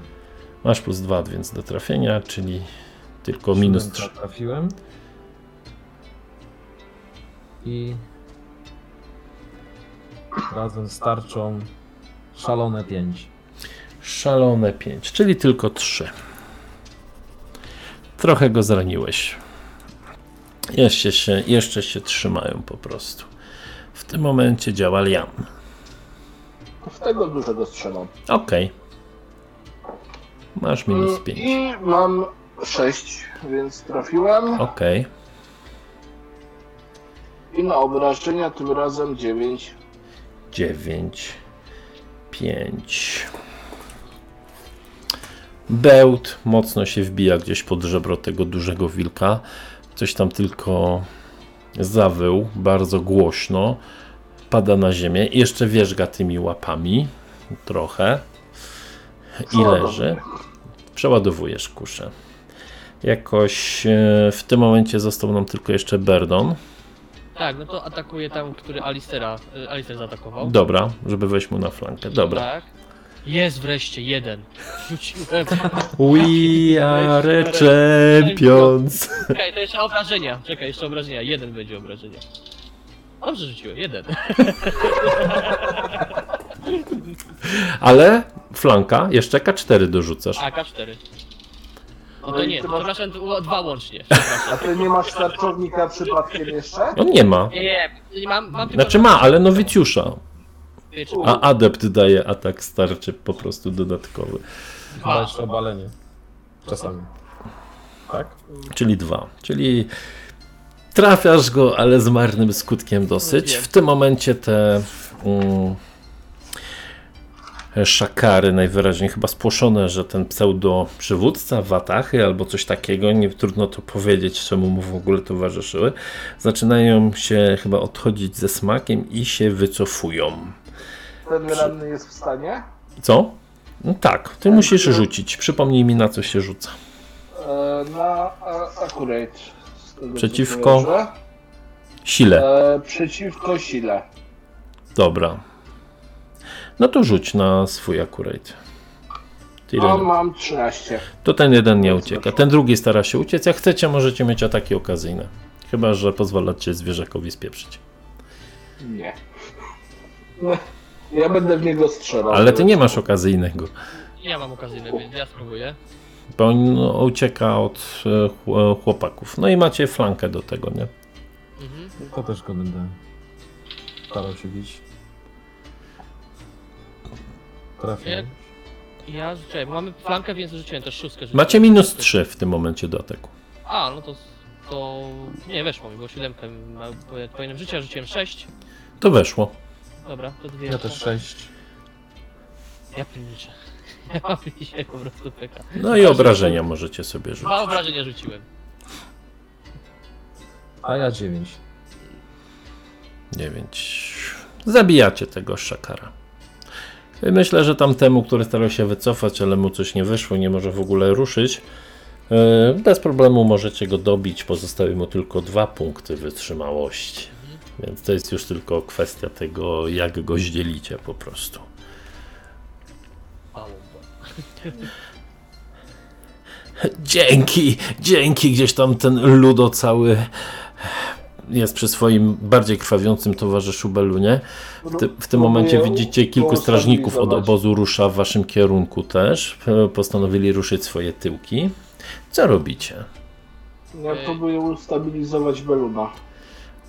Masz plus 2, więc do trafienia, czyli tylko minus Siódemka 3. Trafiłem. I razem z tarczą szalone 5. Szalone 5, czyli tylko 3. Trochę go zraniłeś. Jeszcze się, jeszcze się trzymają po prostu. W tym momencie działa Liam. W tego dużego strzelam. Okej. Masz minus 5. I mam 6, więc trafiłem. Okej. I na obrażenia tym razem 9. 9, 5. Bełt mocno się wbija gdzieś pod żebro tego dużego wilka. Coś tam tylko zawył bardzo głośno. Pada na ziemię. Jeszcze wierzga tymi łapami. Trochę. I leży. Przeładowujesz kuszę. Jakoś e, w tym momencie został nam tylko jeszcze Berdon. Tak, no to atakuje tam, który Alistera, y, Alister zaatakował. Dobra, żeby wejść mu na flankę. Dobra. Tak. Jest wreszcie jeden. Rzuciłem. We are champions. Czekaj, to jeszcze obrażenia. Czekaj, jeszcze obrażenia. Jeden będzie obrażenia. Dobrze rzuciłem, jeden. Ale flanka, jeszcze K4 dorzucasz. A, K4. No No to i nie, ty to masz- przepraszam, to dwa łącznie. A ty nie masz tarczownika przypadkiem jeszcze? On nie ma. Nie, nie, nie, mam, mam tylko Znaczy ma, ale nowicjusza. A adept daje atak starczy po prostu dodatkowy. Dwa. jeszcze obalenie. Czasami. Tak? Czyli dwa. Czyli trafiasz go, ale z marnym skutkiem dosyć. W tym momencie te mm, szakary najwyraźniej chyba spłoszone, że ten pseudo przywódca Watachy albo coś takiego, nie trudno to powiedzieć, czemu mu w ogóle towarzyszyły, zaczynają się chyba odchodzić ze smakiem i się wycofują. Ten ranny jest w stanie? Co? No tak, ty musisz rzucić. Przypomnij mi na co się rzuca. E, na akurat. Przeciwko? Sile. E, przeciwko sile. Dobra. No to rzuć na swój akurat. Tyle. A mam 13. To ten jeden nie ucieka. Ten drugi stara się uciec. Jak chcecie, możecie mieć ataki okazyjne. Chyba, że pozwalacie zwierzakowi spieprzyć. Nie. No, Ja będę w niego strzelał. Ale ty nie masz okazyjnego. Ja mam okazyjne, więc ja spróbuję. Bo on no, ucieka od e, e, chłopaków. No i macie flankę do tego, nie? Mhm. To też go będę starał się bić. Trafię. Ja, bo mamy flankę, więc rzuciłem też szóstkę. rzuciłem. Macie minus 3 w tym momencie do ataku. A, no to, to nie weszło mi, bo siódemkę powinienem życia, a rzuciłem 6. To weszło. Dobra, to dwie. Ja też 6. Ja pilniczę. Ja mam dzisiaj po prostu peka. No i obrażenia możecie sobie rzucić. Dwa obrażenia rzuciłem. A ja 9. 9. Zabijacie tego szakara. Myślę, że tamtemu, który starał się wycofać, ale mu coś nie wyszło, nie może w ogóle ruszyć. e, Bez problemu możecie go dobić. Pozostały mu tylko dwa punkty wytrzymałości. Więc to jest już tylko kwestia tego, jak go zdzielicie po prostu. Dzięki, dzięki, gdzieś tam ten ludo cały jest przy swoim bardziej krwawiącym towarzyszu Belunie. W, ty, w tym momencie widzicie kilku strażników od obozu rusza w waszym kierunku też. Postanowili ruszyć swoje tyłki. Co robicie? Ja próbuję ustabilizować Beluna.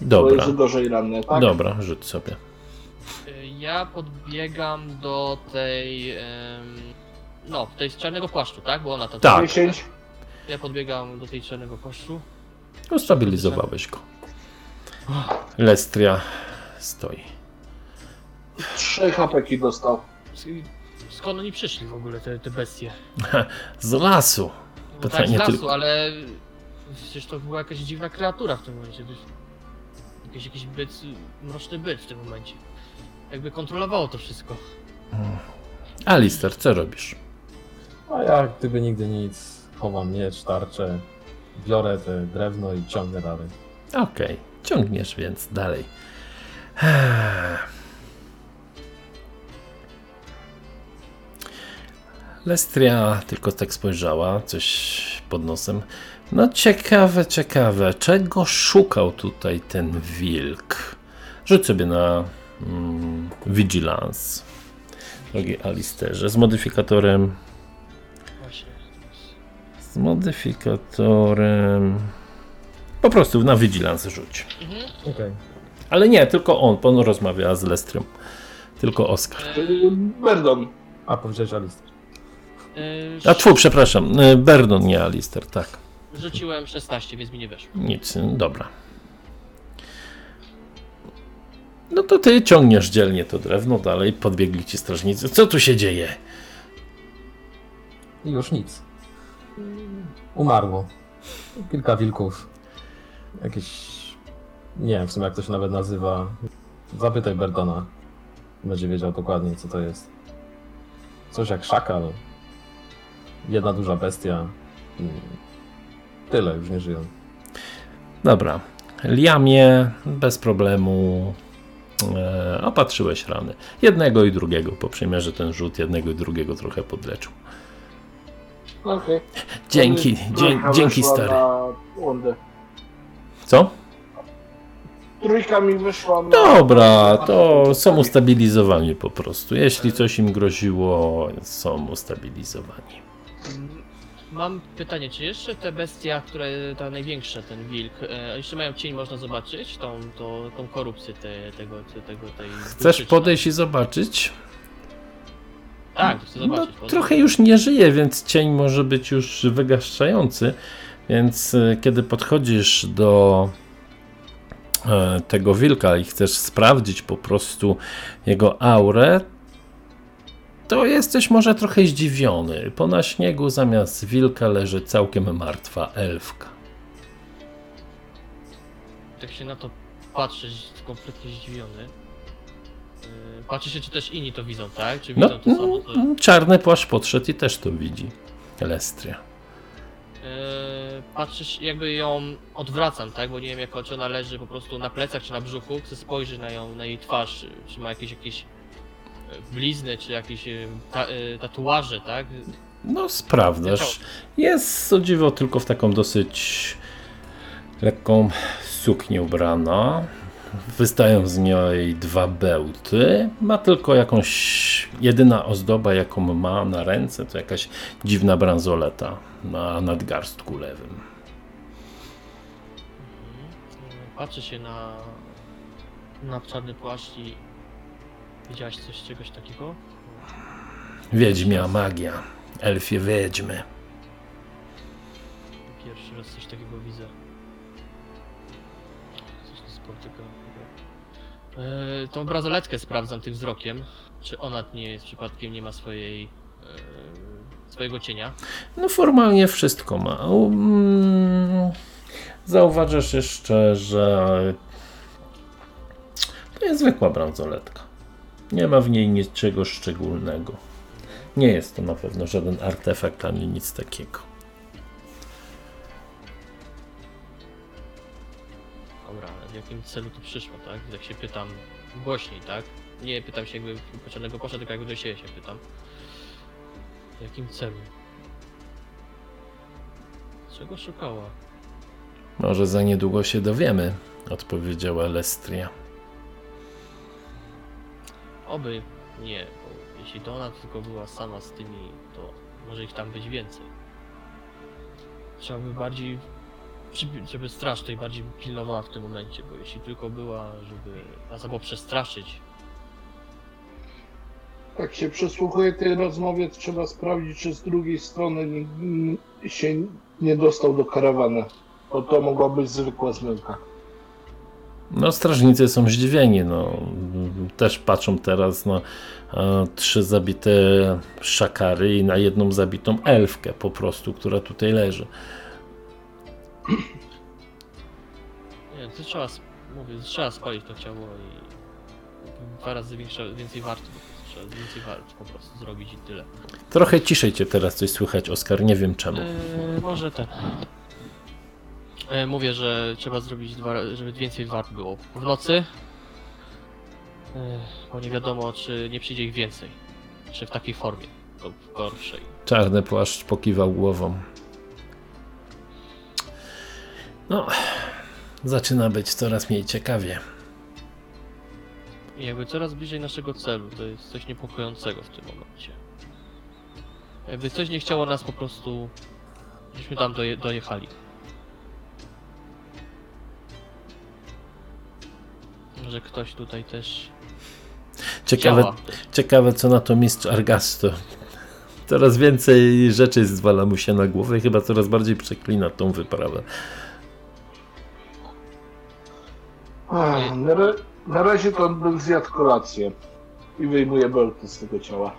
Bo Dobra, jest gorzej ranny, tak? dobra, rzuć sobie. Ja podbiegam do tej. no, tej z czarnego płaszczu, tak? Bo ona tam. Tak. 10. Ja podbiegam do tej czarnego płaszczu. Ustabilizowałeś go. Lestria stoi. Trzy hapeki dostał. Skąd oni przyszli w ogóle, te, te bestie? Z lasu. No tak, Pytanie z lasu, tylko- ale przecież to była jakaś dziwna kreatura w tym momencie. To jest Jakiś, jakiś byt, mroczny byt w tym momencie. Jakby kontrolowało to wszystko. Alister, co robisz? A ja gdyby nigdy nic, chowam miecz, tarczę, biorę te drewno i ciągnę dalej. Okej, ciągniesz więc dalej. Lestria tylko tak spojrzała, coś pod nosem. No ciekawe, ciekawe, czego szukał tutaj ten wilk? Rzuć sobie na mm, Vigilance, drogi Alisterze, z modyfikatorem, z modyfikatorem, po prostu na Vigilance rzuć. Mhm. Okej. Ale nie, tylko on, bo on rozmawia z Lestrym. Tylko Oskar. Czyli Berdon. A powiedziałeś Alistair. Yy, A tfu, przepraszam, y, Berdon, nie Alister, tak. Rzuciłem 16, więc mi nie weszło. Nic, y, dobra. No to ty ciągniesz dzielnie to drewno dalej, podbiegli ci strażnicy. Co tu się dzieje? I już nic. Umarło. Kilka wilków. Jakieś... Nie wiem w sumie jak to się nawet nazywa. Zapytaj Berdona. Będzie wiedział dokładnie co to jest. Coś jak szakal. Jedna duża bestia. Mm. Tyle, już nie żyją. Dobra. Liamie, bez problemu e, opatrzyłeś rany. Jednego i drugiego. Po przymierze ten rzut jednego i drugiego trochę podleczył. Okej. Dzięki, dzie, dzięki stary. Na. Co? Trójka mi wyszła na... Dobra, to są ustabilizowani po prostu. Jeśli coś im groziło, są ustabilizowani. Mam pytanie, czy jeszcze te bestia, które, ta największa, ten wilk, e, jeszcze mają cień, można zobaczyć? Tą, tą, tą korupcję te, tego, te, tego, tej... Chcesz duszy, podejść i zobaczyć? Tak, chcę No, zobaczyć. podejść. trochę już nie żyje, więc cień może być już wygaszający. Więc e, kiedy podchodzisz do e, tego wilka i chcesz sprawdzić po prostu jego aurę, to jesteś może trochę zdziwiony. Po na śniegu zamiast wilka leży całkiem martwa elfka. Tak się na to patrzeć, kompletnie zdziwiony. Yy, Patrzy się, czy też inni to widzą, tak? Czy No, widzą to samo? To, mm, czarny płaszcz podszedł i też to widzi. Lestria. Yy, patrzysz, jakby ją odwracam, tak? Bo nie wiem, jak czy ona leży po prostu na plecach, czy na brzuchu. Chcę spojrzeć na ją, na jej twarz, czy ma jakieś, jakieś e, blizny, czy jakieś e, ta, e, tatuaże, tak? No, sprawdzasz. Jest o dziwo tylko w taką dosyć lekką suknię ubrana. Wystają z niej dwa bełty. Ma tylko jakąś. Jedyna ozdoba, jaką ma na ręce, to jakaś dziwna bransoleta na nadgarstku lewym. Patrzy się na, na czarny płaszcz i... Widziałaś coś, czegoś takiego? Wiedźmia magia. Elfie wiedźmy. Eee, tą bransoletkę sprawdzam tym wzrokiem. Czy ona nie jest przypadkiem, nie ma swojej. E, swojego cienia. No formalnie wszystko ma. Um, zauważasz jeszcze, że to jest zwykła bransoletka. Nie ma w niej niczego szczególnego. Nie jest to na pewno żaden artefakt ani nic takiego. Jakim celu tu przyszło, tak? Jak się pytam głośniej, tak? Nie pytam się jakby pociągnego kosza, tylko jakby do siebie się pytam. W jakim celu? Czego szukała? Może za niedługo się dowiemy, odpowiedziała Lestria. Oby nie, bo jeśli to ona tylko była sama z tymi, to może ich tam być więcej. Trzeba by bardziej, żeby- straż tutaj bardziej pilnowała w tym momencie, bo jeśli tylko była, żeby nas albo przestraszyć, Jak się przesłuchuje tej rozmowie, to trzeba sprawdzić, czy z drugiej strony nie, się nie dostał do karawany. Bo to mogła być zwykła zmyłka. No, strażnicy są zdziwieni. No. Też patrzą teraz na e, trzy zabite szakary i na jedną zabitą elfkę po prostu, która tutaj leży. Nie, to trzeba, sp- mówię, trzeba spalić to ciało i dwa razy większe, więcej wart, trzeba więcej wart po prostu zrobić i tyle. Trochę ciszej cię teraz coś słychać, Oskar, nie wiem czemu. Eee, może ten. Eee, mówię, że trzeba zrobić dwa, ra- żeby więcej wart było w nocy. Eee, bo nie wiadomo, czy nie przyjdzie ich więcej. Czy w takiej formie, lub w gorszej. Czarny płaszcz pokiwał głową. No, zaczyna być coraz mniej ciekawie. I jakby coraz bliżej naszego celu, to jest coś niepokojącego w tym momencie. Jakby coś nie chciało nas po prostu, żeśmy tam doje, dojechali. Że ktoś tutaj też Ciekawe, działa. ciekawe co na to mistrz Argasto. Coraz więcej rzeczy zwala mu się na głowę i chyba coraz bardziej przeklina tą wyprawę. Na, ra- na razie to on bym zjadł kolację. I wyjmuje belkę z tego ciała.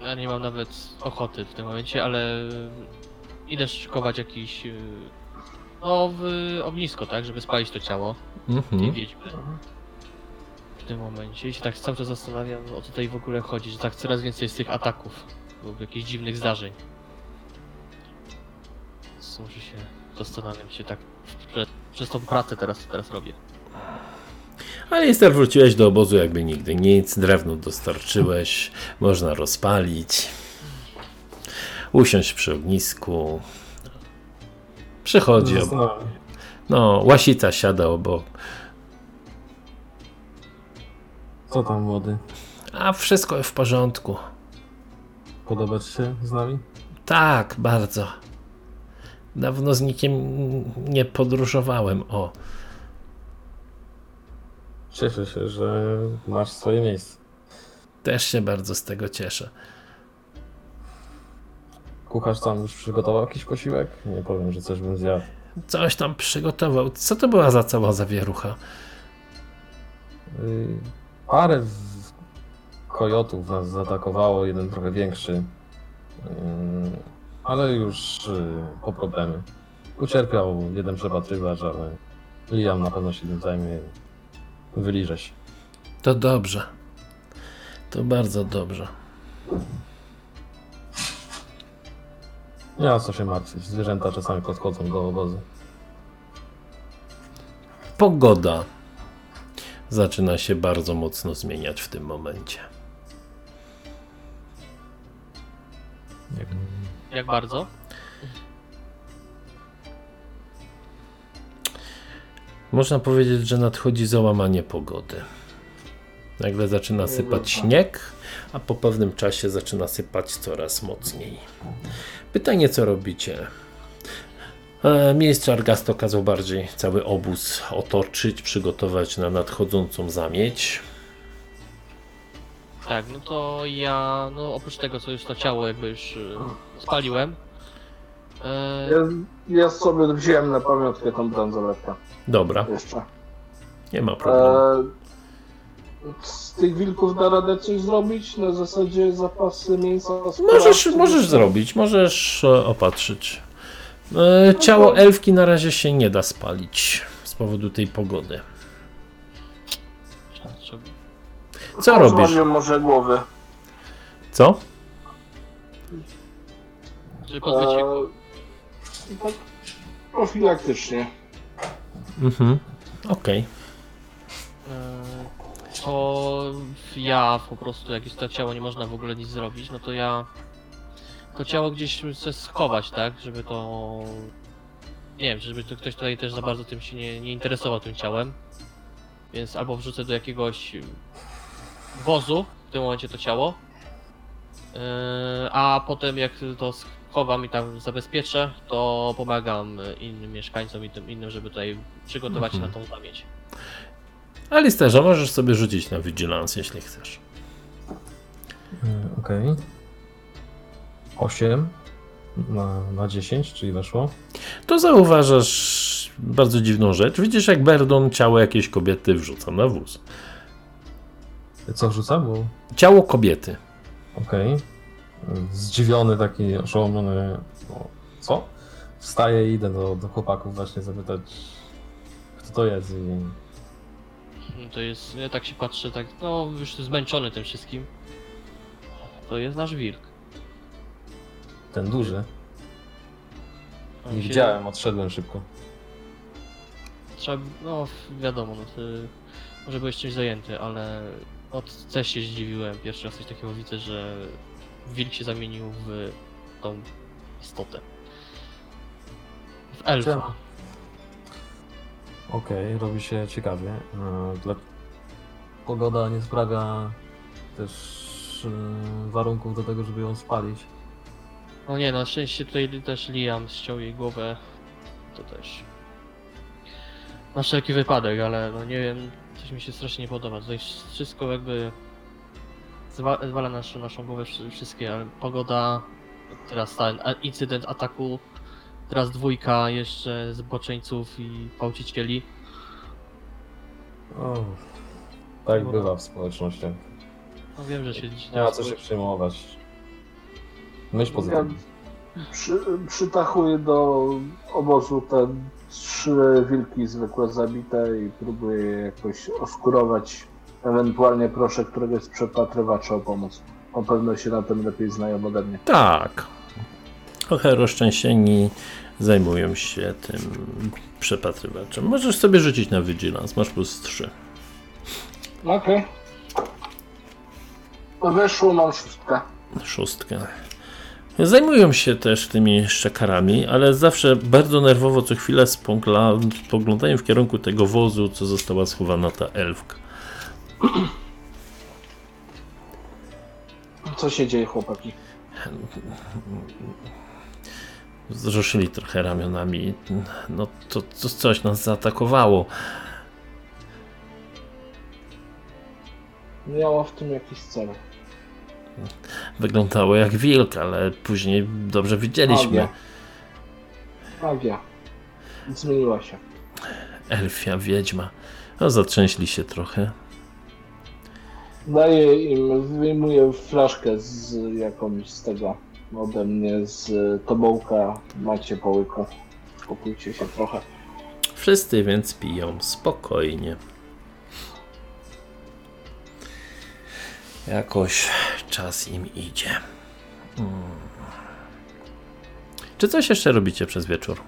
Ja nie mam nawet ochoty w tym momencie, ale idę szykować jakiś. yy, No, w ognisko, tak, żeby spalić to ciało tej Mhm. wiedźmy. W tym momencie. I się tak cały czas zastanawiam, o co tutaj w ogóle chodzi, że tak coraz więcej jest tych ataków lub jakichś dziwnych zdarzeń. Więc Muszę się zastanawiam się tak prze, przez tą pracę teraz, teraz robię. Ale Ester wróciłeś do obozu jakby nigdy nic, drewno dostarczyłeś, można rozpalić, usiąść przy ognisku. Przychodzi, ob... Zastanawiam. no, łasica siada obok, Co tam młody? a wszystko w porządku. Podoba ci się z nami? Tak, bardzo. Dawno z nikim nie podróżowałem, o. Cieszę się, że masz swoje miejsce. Też się bardzo z tego cieszę. Kucharz tam już przygotował jakiś posiłek? Nie powiem, że coś bym zjadł. Coś tam przygotował. Co to była za cała zawierucha? Yy, Parę kojotów nas zaatakowało, jeden trochę większy. Yy, Ale już yy, po problemy. Ucierpiał jeden przepatrywacz, ale Liam na pewno się tym zajmie. Wyliże się. To dobrze. To bardzo dobrze. Nie ma co się martwić. Zwierzęta czasami podchodzą do obozu. Pogoda zaczyna się bardzo mocno zmieniać w tym momencie. Jak Jak bardzo? Można powiedzieć, że nadchodzi załamanie pogody. Nagle zaczyna sypać śnieg, a po pewnym czasie zaczyna sypać coraz mocniej. Pytanie, co robicie? E, Miejsce Argasto kazał bardziej cały obóz otoczyć, przygotować na nadchodzącą zamieć. Tak, no to ja, no oprócz tego, co już to ciało jakby już y, spaliłem. e, Ja, ja sobie wziąłem na pamiątkę tą bransoletkę Dobra, jeszcze. nie ma problemu. E, z tych wilków da radę coś zrobić? Na zasadzie zapasy mięsa? Możesz, możesz zrobić, możesz e, opatrzyć. E, Ciało elfki na razie się nie da spalić z powodu tej pogody. Co robisz? Może głowy. Co? Żeby pozbyć się E, tak profilaktycznie. Mhm. Okej. E, to ja po prostu, jak już to ciało nie można w ogóle nic zrobić, no to ja to ciało gdzieś chcę schować, tak, żeby to nie wiem, żeby to ktoś tutaj też za bardzo tym się nie, nie interesował tym ciałem. Więc albo wrzucę do jakiegoś wozu w tym momencie to ciało. e, A potem jak to schowam i tam zabezpieczę, to pomagam innym mieszkańcom i tym innym, żeby tutaj przygotować się na tą zamieć. Alisterze, możesz sobie rzucić na vigilance, jeśli chcesz. Yy, Okej. 8. na, na 10, czyli weszło. To zauważasz bardzo dziwną rzecz. Widzisz, jak Berdon ciało jakiejś kobiety wrzuca na wóz. Co wrzuca? Bo Ciało kobiety. okej. Zdziwiony, taki oszołomiony. No, co? Wstaję i idę do, do chłopaków właśnie zapytać, kto to jest i No To jest, ja tak się patrzę, tak, no już zmęczony tym wszystkim. To jest nasz wilk. ten duży. On Nie się- widziałem, odszedłem szybko. Trzeba, no wiadomo, no to może byłeś czymś zajęty, ale od też się zdziwiłem. Pierwszy raz coś takiego widzę, że wilk się zamienił w tą istotę. W elfa. Okej, robi się ciekawie. E, Dla... Pogoda nie sprawia też e, warunków do tego, żeby ją spalić. No nie, na szczęście tutaj też Liam ściął jej głowę. To też. Na wszelki wypadek, ale no nie wiem, coś mi się strasznie nie podoba. Tutaj wszystko jakby zwa- zwala naszą, naszą głowę wszy- wszystkie, ale pogoda, teraz ten incydent ataku, teraz dwójka jeszcze zboczeńców i gwałcicieli. O, tak bywa w społecznościach. No wiem, że się Nie ma co się przejmować. Myśl pozytywnie. Przy, przytachuję do obozu te trzy wilki zwykłe zabite i próbuję je jakoś oskurować. Ewentualnie proszę któregoś z przepatrywacza o pomoc. On pewno się na tym lepiej znają ode mnie. Tak. Trochę rozczęsieni zajmują się tym przepatrywaczem. Możesz sobie rzucić na Vigilance, masz plus 3. Okej. Weszło, mam szóstkę. Szóstkę. Zajmują się też tymi szczekarami, ale zawsze bardzo nerwowo co chwilę spoglądają w kierunku tego wozu, co została schowana ta elfka. Co się dzieje, chłopaki? Wzruszyli trochę ramionami. No to, to coś nas zaatakowało. Miała w tym jakiś cel. Wyglądało jak wilk, ale później dobrze widzieliśmy. Magia. Magia. Zmieniła się. Elfia wiedźma. No, zatrzęśli się trochę. Daję im, wyjmuję flaszkę z jakąś z tego ode mnie, z tobołka. Macie po łyku. Spokójcie się trochę. Wszyscy więc piją spokojnie. Jakoś czas im idzie. Hmm. Czy coś jeszcze robicie przez wieczór?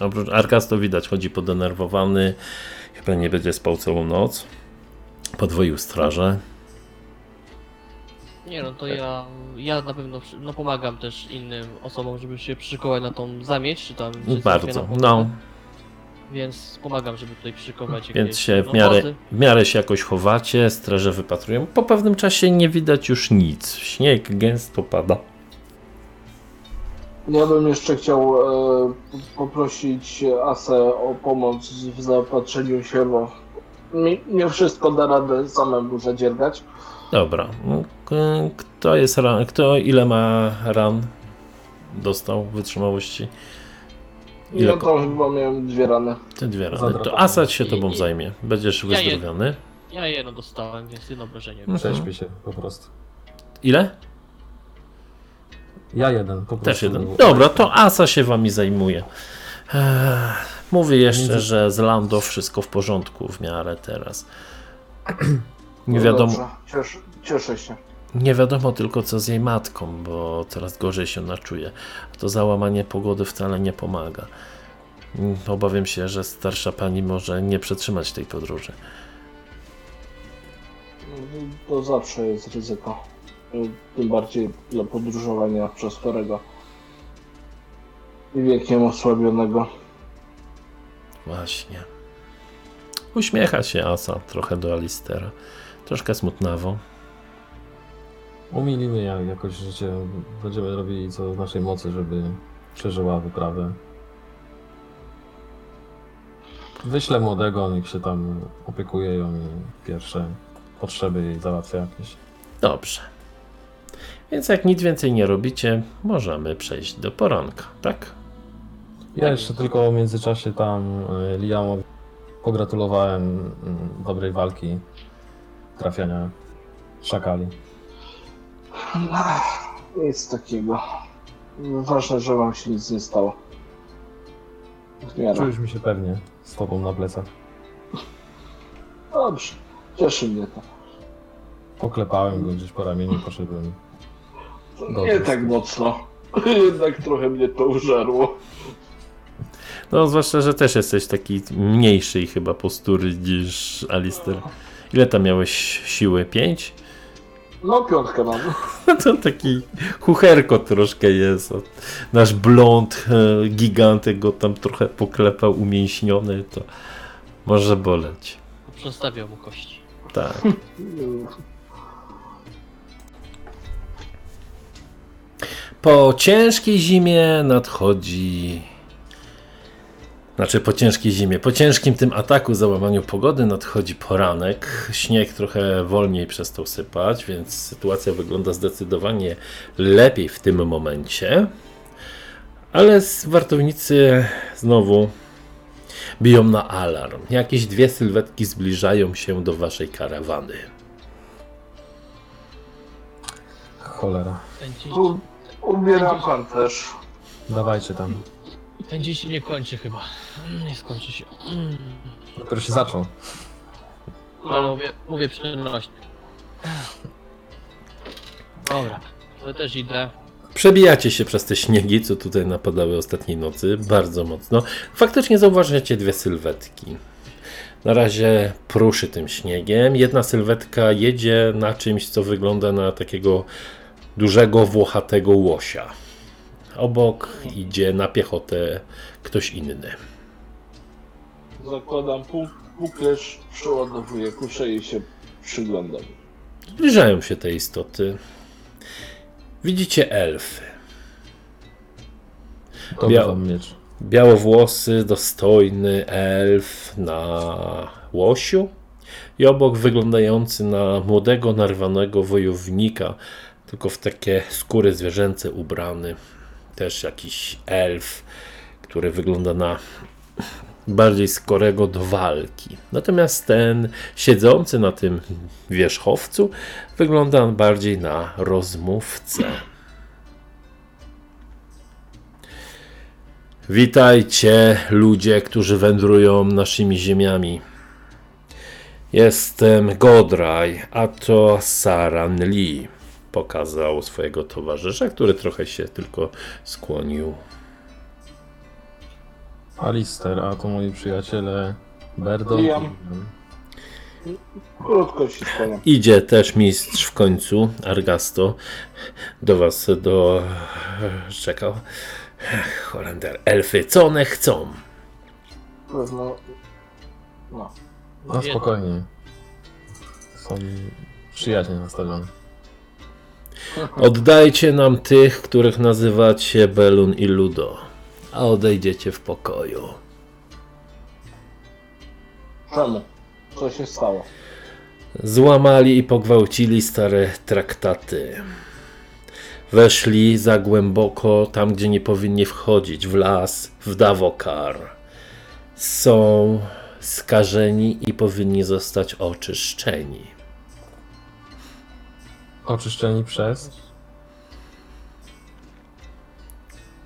Oprócz Arkas to widać, chodzi podenerwowany. Chyba nie będzie spał całą noc. Podwoił strażę. Nie no, to ja, ja na pewno no, pomagam też innym osobom, żeby się przyszykować na tą zamieć, czy tam... czy Bardzo. No, Więc pomagam, żeby tutaj przyszykować więc jakieś się w no, miarę, w miarę się jakoś chowacie, straże wypatrują. Po pewnym czasie nie widać już nic. Śnieg gęsto pada. Ja bym jeszcze chciał e, poprosić Asę o pomoc w zaopatrzeniu się, bo mi, nie wszystko da radę samemu zadziergać. Dobra. no, Kto jest ran? Kto ile ma ran? Dostał wytrzymałości? Ile Ja to chyba miałem dwie rany. Te dwie rany. To Asad się tobą I- i- zajmie. Będziesz Ja je- wyzdrowiony. Ja jedno dostałem, więc jedno obrażenie. Mhm. Prześpię się po prostu. Ile? Ja jeden, po prostu. Też jeden. Dobra, to Asa się wami zajmuje. Ech, Mówię jeszcze, że z Lando wszystko w porządku w miarę teraz. Nie No wiadomo, Dobrze, cieszę, cieszę się. Nie wiadomo tylko co z jej matką, bo coraz gorzej się naczuje. To załamanie pogody wcale nie pomaga. Obawiam się, że starsza pani może nie przetrzymać tej podróży. To zawsze jest ryzyko. Tym bardziej dla podróżowania przez chorego i wiekiem osłabionego. Właśnie. Uśmiecha się Asa trochę do Alistera. Troszkę smutnawo. Umilimy jak jakoś życie. Będziemy robili co w naszej mocy, żeby przeżyła wyprawę. Wyślę młodego, niech się tam opiekuje ją i pierwsze potrzeby jej załatwia jakieś. Dobrze. Więc jak nic więcej nie robicie, możemy przejść do poranka, tak? Ja jeszcze tylko w międzyczasie tam y, Liamowi pogratulowałem mm, dobrej walki, trafiania szakali. Nic takiego. Ważne, że wam się nic nie stało. W miarę. Czujesz mi się pewnie z tobą na plecach. Dobrze. Cieszy mnie to. Poklepałem go gdzieś po ramieniu, poszedłem. Dobrze. Nie tak mocno. Jednak trochę mnie to użarło. No, zwłaszcza, że też jesteś taki mniejszej chyba postury niż Alister. Ile tam miałeś siły? 5? No piątkę mam. To taki chucherko troszkę jest. Nasz blond e, gigantek go tam trochę poklepał, umięśniony, to może boleć. Przestawiał mu kości. Tak. Po ciężkiej zimie nadchodzi. Znaczy po ciężkiej zimie, po ciężkim tym ataku, załamaniu pogody nadchodzi poranek. Śnieg trochę wolniej przestał sypać, więc sytuacja wygląda zdecydowanie lepiej w tym momencie. Ale wartownicy znowu biją na alarm. Jakieś dwie sylwetki zbliżają się do waszej karawany. Cholera. U- Ubieram pancerz. Dawajcie tam. Ten dzień się nie kończy chyba. Mm, Nie skończy się. Mm. Dopiero się zaczął. Ale mówię, mówię przenośnie. Dobra, to też idę. Przebijacie się przez te śniegi, co tutaj napadały ostatniej nocy, bardzo mocno. Faktycznie zauważacie dwie sylwetki. Na razie pruszy tym śniegiem. Jedna sylwetka jedzie na czymś, co wygląda na takiego dużego, włochatego łosia. Obok idzie na piechotę ktoś inny. Zakładam półklesz, przeładowuję kuszę i się przyglądam. Zbliżają się te istoty. Widzicie elfy. To miecz. Białowłosy, dostojny elf na łosiu i obok wyglądający na młodego, narwanego wojownika, tylko w takie skóry zwierzęce ubrany. Też jakiś elf, który wygląda na bardziej skorego do walki. Natomiast ten siedzący na tym wierzchowcu wygląda bardziej na rozmówcę. Witajcie, ludzie, którzy wędrują naszymi ziemiami. Jestem Godraj, a to Saran Lee. Pokazał swojego towarzysza, który trochę się tylko skłonił. Alister, a to moi przyjaciele Berdo. Liam. Krótko się skłaniam. Idzie też mistrz w końcu, Argasto, do was do... czekał. Holender, elfy, co one chcą? Pewno. No. No spokojnie. Są przyjaźnie nastawione. Oddajcie nam tych, których nazywacie Belun i Ludo, a odejdziecie w pokoju. Czemu? Co się stało? Złamali i pogwałcili stare traktaty. Weszli za głęboko tam, gdzie nie powinni wchodzić, w las, w Davokar. Są skażeni i powinni zostać oczyszczeni. Oczyszczeni przez.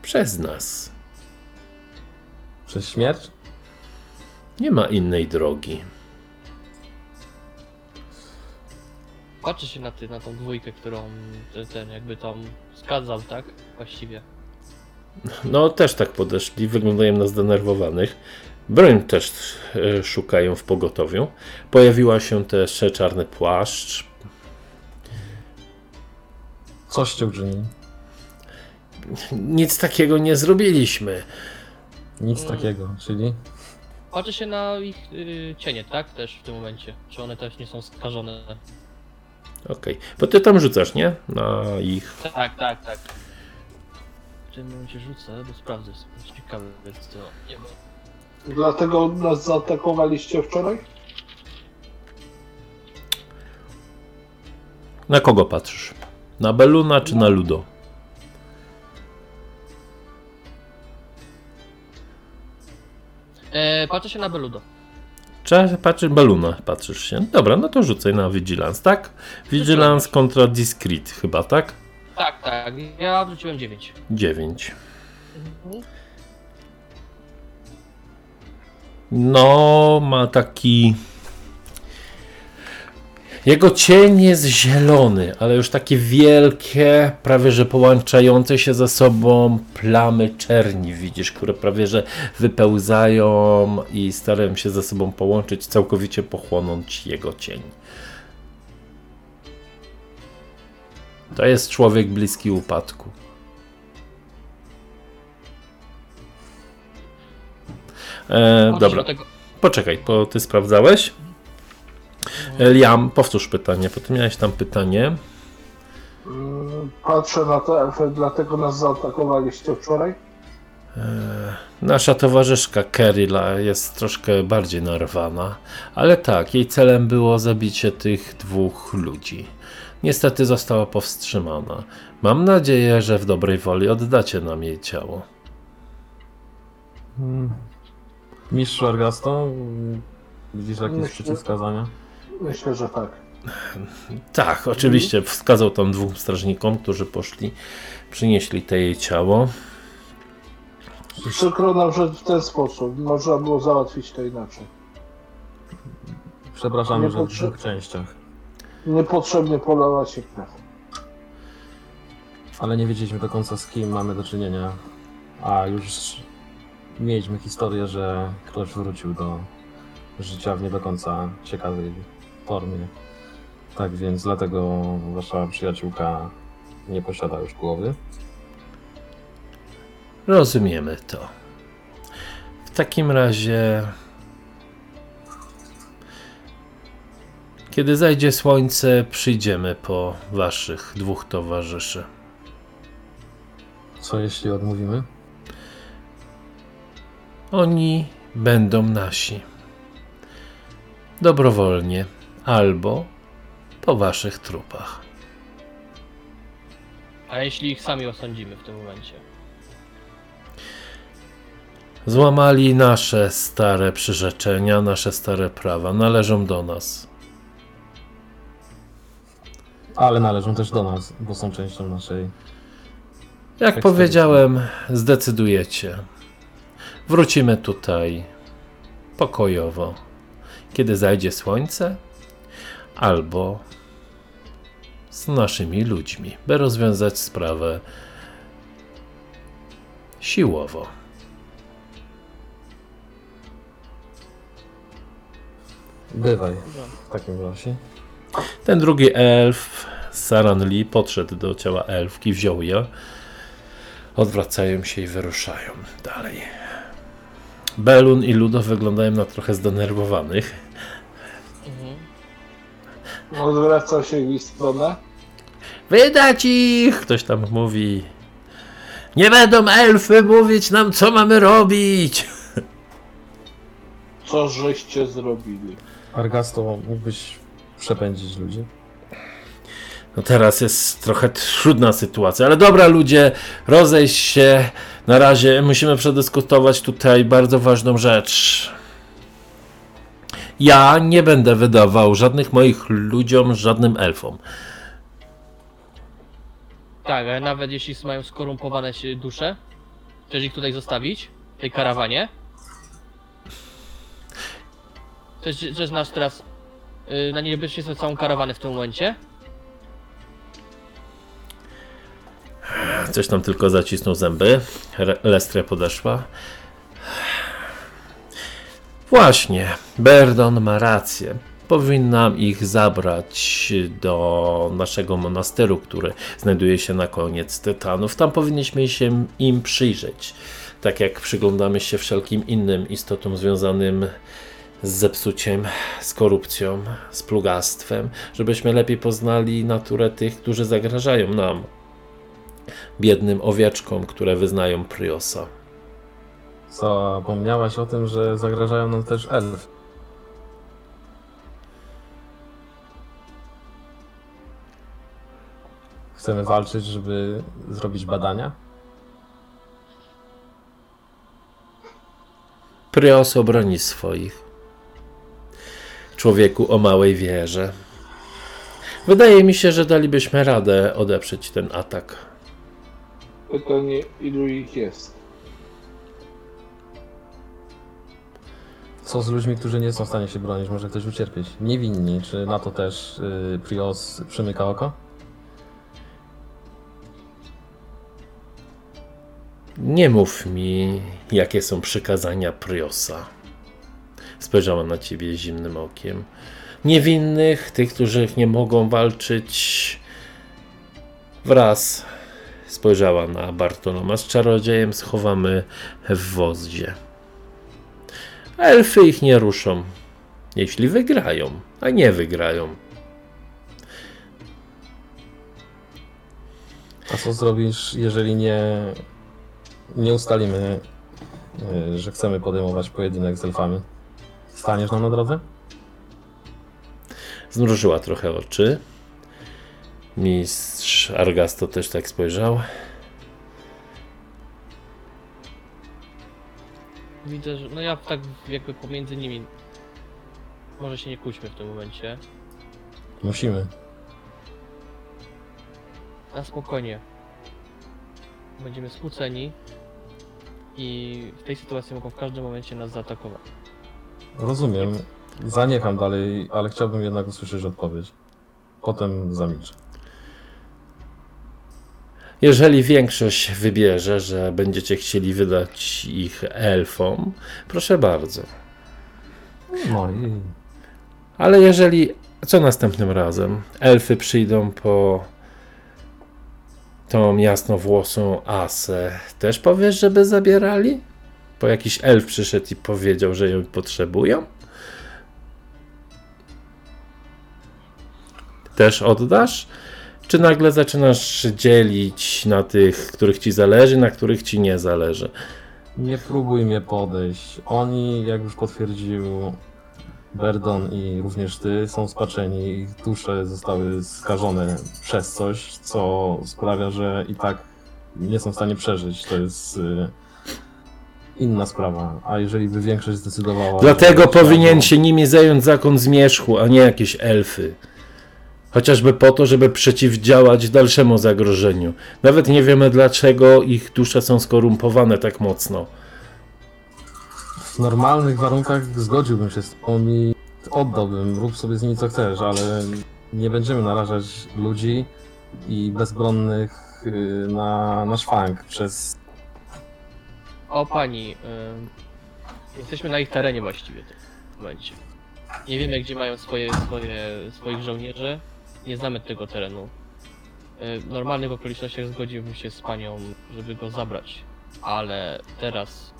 Przez nas. przez śmierć? Nie ma innej drogi. Patrzę się na, ty, na tą dwójkę, którą ten, ten jakby tam skazał, tak? Właściwie. No, też tak podeszli, wyglądają na zdenerwowanych. Broń też e, szukają w pogotowiu. Pojawiła się też czarny płaszcz. Coście uczynili? Nic takiego nie zrobiliśmy. Nic takiego, czyli Patrzę się na ich y, cienie, tak? Też w tym momencie. Czy one też nie są skażone? Okej, bo ty tam rzucasz, nie? Na ich. Tak, tak, tak. W tym momencie rzucę, bo sprawdzę sobie. Ciekawe jest co. Nie ma. Dlatego nas zaatakowaliście wczoraj? Na kogo patrzysz? Na Beluna czy na Ludo? E, patrzę się na Beludo. Czy patrzysz Beluna? Patrzysz się. Dobra, no to rzucaj na Vigilance, tak? Vigilance kontra Discreet chyba, tak? Tak, tak. Ja wrzuciłem 9. 9. No, ma taki. Jego cień jest zielony, ale już takie wielkie, prawie że połączające się ze sobą plamy czerni, widzisz, które prawie że wypełzają i starają się ze sobą połączyć, całkowicie pochłonąć jego cień. To jest człowiek bliski upadku. E, dobra, poczekaj, bo ty sprawdzałeś. E, Liam, powtórz pytanie, bo ty miałeś tam pytanie. Mm, Patrzę na elfy, dlatego nas zaatakowaliście wczoraj. Nasza towarzyszka Kerila jest troszkę bardziej narwana, ale tak, jej celem było zabicie tych dwóch ludzi. Niestety została powstrzymana. Mam nadzieję, że w dobrej woli oddacie nam jej ciało. Mistrzu Argasto, mm, widzisz jakieś Myślę- przeciwwskazania? Myślę, że tak. Tak, oczywiście wskazał tam dwóm strażnikom, którzy poszli, przynieśli te jej ciało. Przykro nam, że w ten sposób. Można było załatwić to inaczej. Przepraszamy, Nie że w potrze- dwóch częściach. Niepotrzebnie polała się krew. Ale nie wiedzieliśmy do końca z kim mamy do czynienia. A już mieliśmy historię, że ktoś wrócił do życia w nie do końca ciekawej formie. Tak więc dlatego wasza przyjaciółka nie posiada już głowy. Rozumiemy to. W takim razie, kiedy zajdzie słońce, przyjdziemy po waszych dwóch towarzyszy. Co jeśli odmówimy? Oni będą nasi. Dobrowolnie albo po waszych trupach. A jeśli ich sami osądzimy w tym momencie? Złamali nasze stare przyrzeczenia, nasze stare prawa, należą do nas. Ale należą też do nas, bo są częścią naszej. Jak powiedziałem, zdecydujecie. Wrócimy tutaj pokojowo, kiedy zajdzie słońce, albo z naszymi ludźmi, by rozwiązać sprawę siłowo. Bywaj w takim razie. Ten drugi elf, Saran Lee, podszedł do ciała elfki, wziął je, odwracają się i wyruszają dalej. Belun i Ludo wyglądają na trochę zdenerwowanych. Odwracał się w ich stronę. Wydać ich! Ktoś tam mówi. Nie będą elfy mówić nam, co mamy robić! Co żeście zrobili? Argasto, mógłbyś przepędzić ludzi? No teraz jest trochę trudna sytuacja, ale dobra ludzie, rozejść się. Na razie musimy przedyskutować tutaj bardzo ważną rzecz. Ja nie będę wydawał żadnych moich ludziom, żadnym elfom. Tak, ale nawet jeśli mają skorumpowane się dusze, chcesz ich tutaj zostawić, w tej karawanie? Chcesz, że znasz teraz yy, na niebezpieczeństwo całą karawanę w tym momencie? Coś tam tylko zacisnął zęby. Re- Lestria podeszła. Właśnie, Berdon ma rację. Powinnam ich zabrać do naszego monasteru, który znajduje się na koniec Tytanów. Tam powinniśmy się im przyjrzeć. Tak jak przyglądamy się wszelkim innym istotom związanym z zepsuciem, z korupcją, z plugastwem, żebyśmy lepiej poznali naturę tych, którzy zagrażają nam biednym owieczkom, które wyznają Priosa. Zapomniałaś o tym, że zagrażają nam też elfy. chcemy walczyć, żeby zrobić badania? Prios obroni swoich. Człowieku o małej wierze. Wydaje mi się, że dalibyśmy radę odeprzeć ten atak. Pytanie, ilu ich jest? Co z ludźmi, którzy nie są w stanie się bronić? Może ktoś ucierpieć? Niewinni. Czy na to też y, Prios przymyka oko? Nie mów mi, jakie są przykazania Priosa. Spojrzała na ciebie zimnym okiem. Niewinnych, tych, którzy nie mogą walczyć. Wraz spojrzała na Bartoloma z czarodziejem, schowamy w wozie. Elfy ich nie ruszą, jeśli wygrają, a nie wygrają. A co zrobisz, jeżeli nie, nie ustalimy, y, że chcemy podejmować pojedynek z elfami? Staniesz nam na drodze? Zmrużyła trochę oczy. Mistrz Argasto też tak spojrzał. Widzę, że no ja tak jakby pomiędzy nimi może się nie kłóćmy w tym momencie. Musimy. Na spokojnie. Będziemy skłóceni i w tej sytuacji mogą w każdym momencie nas zaatakować. Rozumiem. Zaniecham dalej, ale chciałbym jednak usłyszeć odpowiedź. Potem zamilczę. Jeżeli większość wybierze, że będziecie chcieli wydać ich elfom, proszę bardzo. No i Ale jeżeli. Co następnym razem? Elfy przyjdą po tą jasnowłosą Asę. Też powiesz, żeby zabierali? Bo jakiś elf przyszedł i powiedział, że ją potrzebują? Też oddasz? Czy nagle zaczynasz dzielić na tych, których ci zależy, na których ci nie zależy? nie próbuj mnie podejść. Oni, jak już potwierdził Berdon i również ty, są spaczeni. Ich dusze zostały skażone przez coś, co sprawia, że i tak nie są w stanie przeżyć. To jest y, inna sprawa. A jeżeli by większość zdecydowała... Dlatego powinien się nimi zająć zakon zmierzchu, a nie jakieś elfy. Chociażby po to, żeby przeciwdziałać dalszemu zagrożeniu. Nawet nie wiemy, dlaczego ich dusze są skorumpowane tak mocno. W normalnych warunkach zgodziłbym się z tobą i oddałbym, rób sobie z nimi co chcesz, ale nie będziemy narażać ludzi i bezbronnych y, na, na szwank przez... O pani, ym, jesteśmy na ich terenie właściwie w tym momencie. Nie wiemy gdzie mają swoje, swoje, swoich żołnierzy, nie znamy tego terenu. Y, W normalnych okolicznościach zgodziłbym się z panią, żeby go zabrać, ale teraz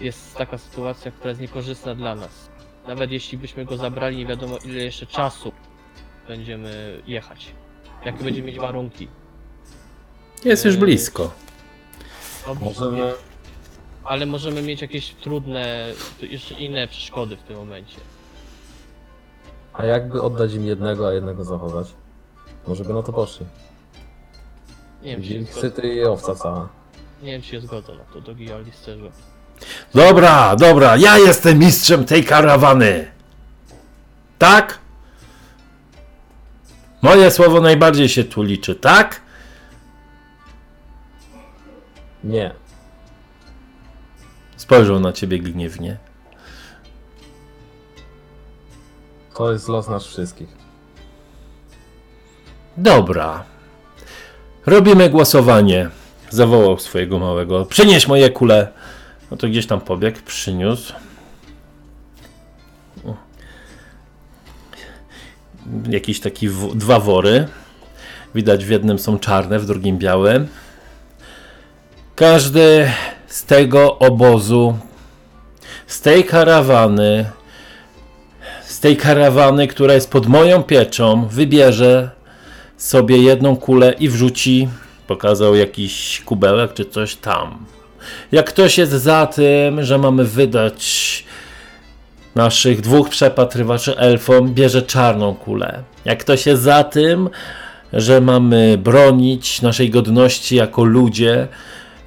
jest taka sytuacja, która jest niekorzystna dla nas. Nawet jeśli byśmy go zabrali, nie wiadomo ile jeszcze czasu będziemy jechać. Jakie będziemy mieć warunki. Jest już blisko. No, Możemy... ale możemy mieć jakieś trudne, jeszcze inne przeszkody w tym momencie. A jakby oddać im jednego, a jednego zachować? Może by na to poszli. Nie wiem, czy Wilk zgodzę, syty i owca cała. nie wiem, czy się zgodzę na to, drogi Alisterze. Dobra, dobra, ja jestem mistrzem tej karawany. Tak? Moje słowo najbardziej się tu liczy, tak? Nie. Spojrzał na ciebie gniewnie. To jest los nas wszystkich. Dobra. Robimy głosowanie. Zawołał swojego małego. Przynieś moje kule. No to gdzieś tam pobiegł, przyniósł. Jakiś taki dwa wory. Widać w jednym są czarne, w drugim białe. Każdy z tego obozu, z tej karawany, tej karawany, która jest pod moją pieczą, wybierze sobie jedną kulę i wrzuci, pokazał jakiś kubełek czy coś tam. Jak ktoś jest za tym, że mamy wydać naszych dwóch przepatrywaczy elfom, bierze czarną kulę. Jak ktoś jest za tym, że mamy bronić naszej godności jako ludzie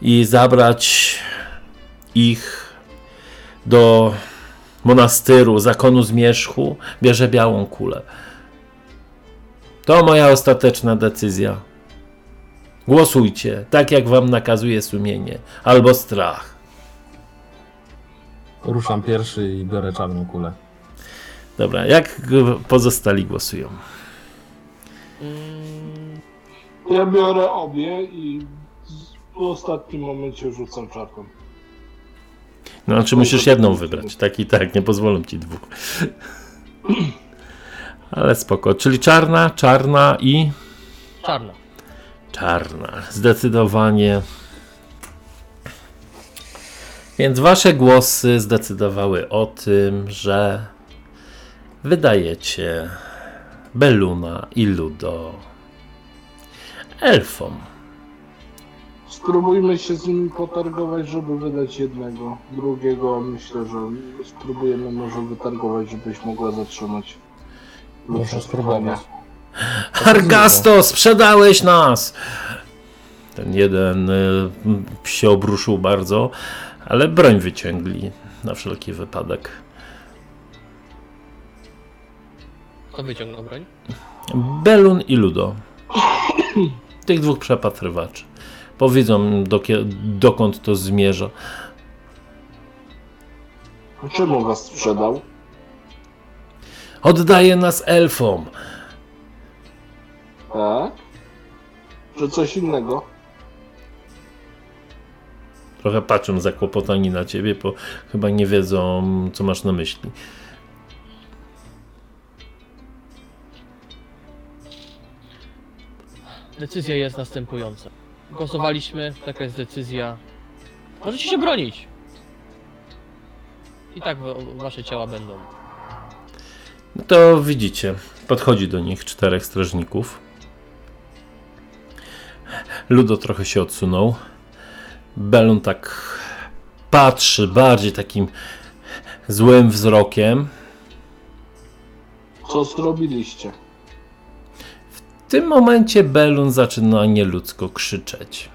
i zabrać ich do monastyru, zakonu zmierzchu, bierze białą kulę. To moja ostateczna decyzja. Głosujcie, tak jak wam nakazuje sumienie, albo strach. Ruszam pierwszy i biorę czarną kulę. Dobra, jak pozostali głosują? Ja biorę obie i w ostatnim momencie rzucam czarną. No, znaczy musisz jedną wybrać, tak i tak, nie pozwolą ci dwóch. Ale spoko, czyli czarna, czarna i czarna. czarna. Zdecydowanie. Więc wasze głosy zdecydowały o tym, że wydajecie Beluna i Ludo elfom. Spróbujmy się z nimi potargować, żeby wydać jednego. Drugiego myślę, że spróbujemy może wytargować, żebyś mogła zatrzymać. Muszę spróbować. Hargasto, sprzedałeś nas! Ten jeden y, się obruszył bardzo, ale broń wyciągli na wszelki wypadek. Kto wyciągnął broń? Belun i Ludo. Tych dwóch przepatrywaczy. Powiedzą, dokie- dokąd to zmierza. A Czemu was sprzedał? Oddaje nas elfom. Tak? Że coś innego? Trochę patrzą zakłopotani na ciebie, bo chyba nie wiedzą, co masz na myśli. Decyzja jest następująca. Głosowaliśmy, taka jest decyzja. Możecie się bronić. I tak wa- wasze ciała będą. No to widzicie, podchodzi do nich czterech strażników. Ludo trochę się odsunął. Belun tak patrzy bardziej takim złym wzrokiem. Co zrobiliście? W tym momencie Belun zaczyna nieludzko krzyczeć.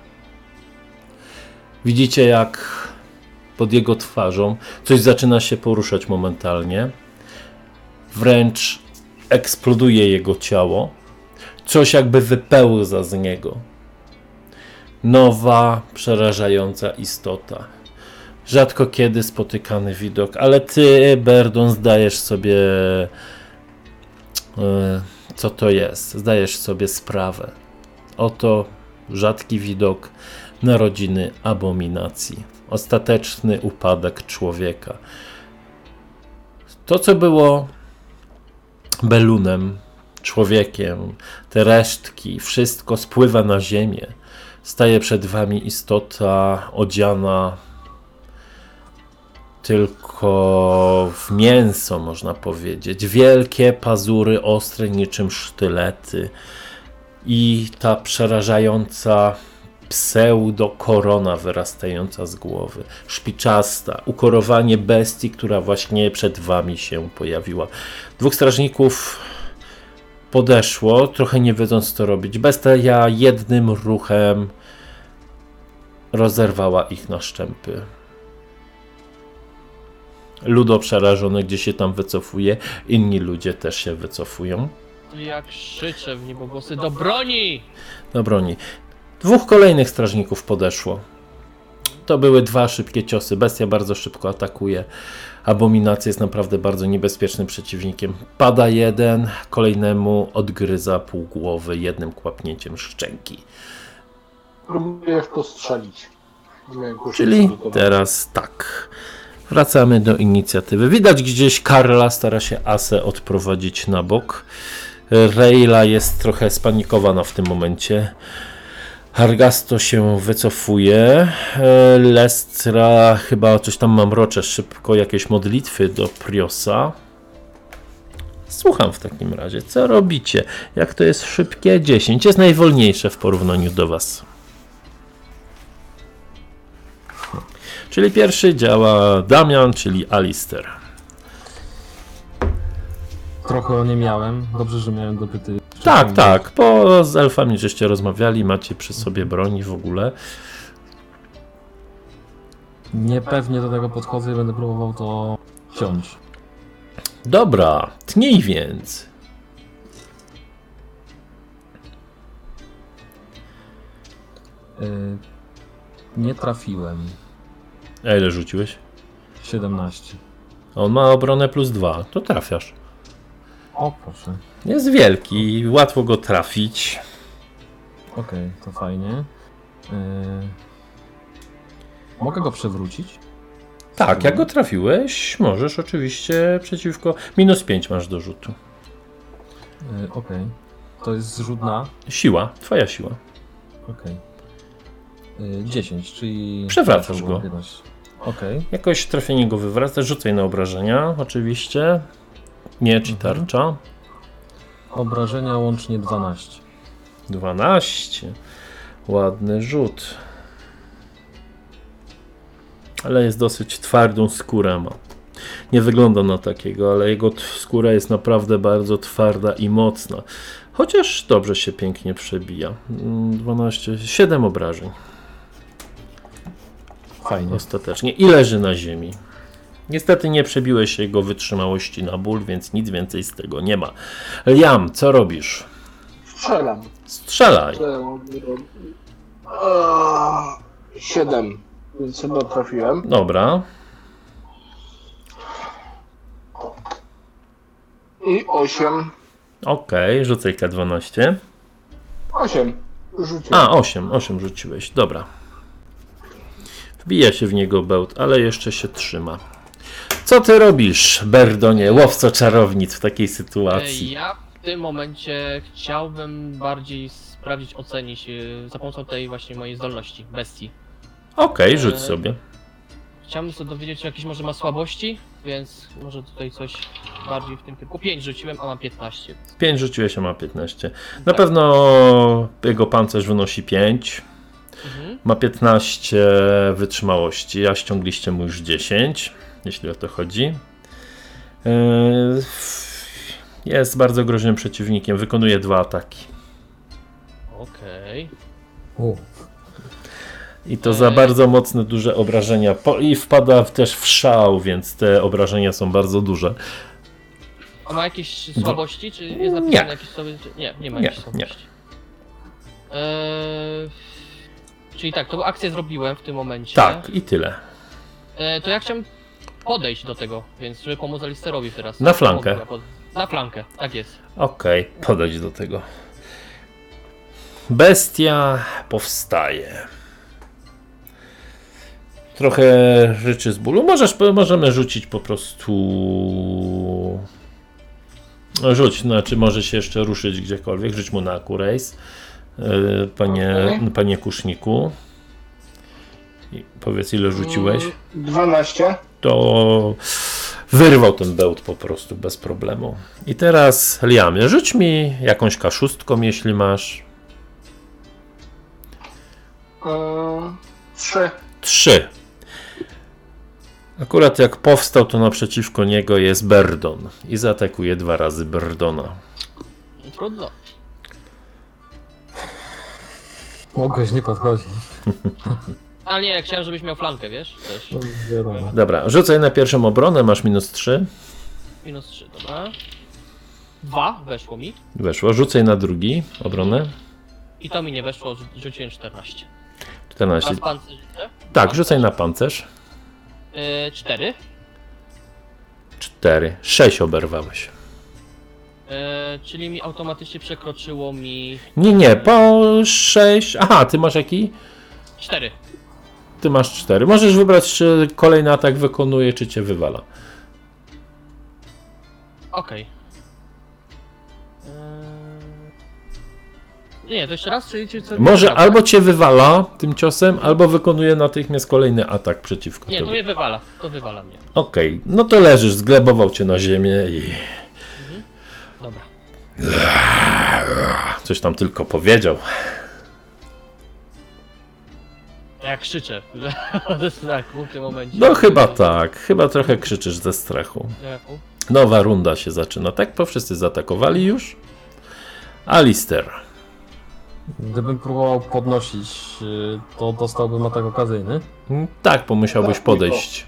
Widzicie, jak pod jego twarzą coś zaczyna się poruszać momentalnie. Wręcz eksploduje jego ciało. Coś jakby wypełza z niego. Nowa, przerażająca istota. Rzadko kiedy spotykany widok, ale ty, Berdon, zdajesz sobie. e, co to jest. Zdajesz sobie sprawę. Oto rzadki widok narodziny abominacji. Ostateczny upadek człowieka. To, co było belunem, człowiekiem, te resztki, wszystko spływa na ziemię. Staje przed wami istota odziana tylko w mięso, można powiedzieć. Wielkie pazury, ostre niczym sztylety. I ta przerażająca pseudo-korona wyrastająca z głowy. Szpiczasta, ukorowanie bestii, która właśnie przed wami się pojawiła. Dwóch strażników podeszło, trochę nie wiedząc co robić. Bestia jednym ruchem rozerwała ich na szczępy. Ludo przerażony gdzie się tam wycofuje, inni ludzie też się wycofują. Ja krzyczę w niebogłosy do broni! do broni. Dwóch kolejnych strażników podeszło. To były dwa szybkie ciosy. Bestia bardzo szybko atakuje. Abominacja jest naprawdę bardzo niebezpiecznym przeciwnikiem. Pada jeden, kolejnemu odgryza pół głowy jednym kłapnięciem szczęki. Próbuję w to strzelić. Nie miałem kursu Czyli przygotowania. teraz tak. Wracamy do inicjatywy. Widać gdzieś Karla stara się Asę odprowadzić na bok. Reyla jest trochę spanikowana w tym momencie. Hargasto się wycofuje. Lestra chyba coś tam mamrocze szybko, jakieś modlitwy do Priosa. Słucham w takim razie, co robicie? Jak to jest szybkie? 10 jest najwolniejsze w porównaniu do Was. Czyli pierwszy działa Damian, czyli Alister. Trochę nie miałem. Dobrze, że miałem dopyty Tak, tak, bo z elfami żeście rozmawiali, macie przy sobie broni w ogóle. Niepewnie do tego podchodzę i będę próbował to ciąć. Dobra, tnij więc. Y, nie trafiłem. A ile rzuciłeś? 17. On ma obronę plus dwa, to trafiasz. O, proszę. Jest wielki, łatwo go trafić. Okej, to fajnie. Y, mogę go przewrócić? Tak, jak go trafiłeś, możesz oczywiście przeciwko. Minus 5 masz do rzutu. Y, Okej. To jest zrzut na. Siła, twoja siła. Okej. Y, 10, czyli. Przewracasz go. 11. Okej. Jakoś trafienie go wywraca, rzucaj na obrażenia, oczywiście. Miecz i Mhm. tarcza. Obrażenia łącznie 12. 12. Ładny rzut. Ale jest dosyć twardą skórę ma. Nie wygląda na takiego, ale jego skóra jest naprawdę bardzo twarda i mocna. Chociaż dobrze się pięknie przebija. Mm, 12, 7 obrażeń Fajnie. ostatecznie i leży na ziemi. Niestety nie przebiłeś jego wytrzymałości na ból, więc nic więcej z tego nie ma. Liam, co robisz? Strzelam. Strzelaj. Eee, Siedem. Więc chyba trafiłem. Dobra. I osiem. Okej, rzucaj K12. Osiem. Rzuciłem. A, 8, 8 rzuciłeś, dobra. Wbija się w niego bełt, ale jeszcze się trzyma. Co ty robisz, Berdonie, łowco czarownic w takiej sytuacji? Ja w tym momencie chciałbym bardziej sprawdzić, ocenić e, za pomocą tej właśnie mojej zdolności, bestii. Okej, rzuć e, sobie. Chciałbym sobie dowiedzieć, czy jakieś może ma słabości, więc może tutaj coś bardziej w tym kierunku. 5 rzuciłem, a mam 15. 5 rzuciłeś, a ma 15. Na pewno jego pancerz wynosi 5. Mhm. Ma 15 wytrzymałości, a ściągliście mu już 10, jeśli o to chodzi. Yy, Jest bardzo groźnym przeciwnikiem, wykonuje dwa ataki. Okej. U, I to za Eee. bardzo mocne, duże obrażenia. Po, I wpada też w szał, więc te obrażenia są bardzo duże. A ma jakieś słabości, czy jest Nie. napisane jakieś słabości? Nie, nie ma Nie, jakichś słabości. Eee, czyli tak, to akcję zrobiłem w tym momencie. Tak, i tyle. E, to ja chciałem podejść do tego, więc żeby pomóc Alisterowi teraz. Na flankę. Na flankę, tak jest. Okej, podejdź do tego. Bestia powstaje. Trochę ryczy z bólu. Możesz, możemy rzucić po prostu. Rzuć, znaczy może się jeszcze ruszyć gdziekolwiek. Rzuć mu na akurejs, panie, Okej. panie kuszniku. I powiedz, ile rzuciłeś. Mm, Dwanaście. to wyrwał ten bełt po prostu bez problemu. I teraz Liamie, rzuć mi jakąś kaszustką, jeśli masz. Eee, Trzy. Trzy. Akurat jak powstał, to naprzeciwko niego jest Berdon i zaatakuje dwa razy Berdona. Trudno. Mogłeś nie podchodzić. Ale nie, chciałem, żebyś miał flankę, wiesz? Też. No, wiadomo. Dobra, rzucaj na pierwszą obronę, masz minus 3. Minus 3, dobra. Dwa weszło mi. Weszło. Rzucaj na drugi obronę. I to mi nie weszło, rzu- rzuciłem 14. 14. Teraz pancerz rzucę. Tak, rzucaj na pancerz. Yy, 4. 4. 6 oberwałeś. Yy, czyli mi automatycznie przekroczyło mi Nie, nie, po 6. Aha, ty masz jaki? 4. Ty masz 4. Możesz wybrać, czy kolejny atak wykonuje, czy cię wywala. Okej. Yy... Nie, to jeszcze raz, czyli czy co? Może Dobra. albo cię wywala tym ciosem, albo wykonuje natychmiast kolejny atak przeciwko Nie, to tobie. mnie wywala. To wywala mnie. Okej, no to leżysz, zglebował cię na ziemię i Dobra. coś tam tylko powiedział. Ja krzyczę. Ze strachu w tym momencie. No chyba tak, chyba trochę krzyczysz ze strachu. Nowa runda się zaczyna, tak? Bo wszyscy zaatakowali już. Alister. Gdybym próbował podnosić, y, to dostałbym atak okazyjny. Mm, Tak, bo musiałbyś Tak, podejść.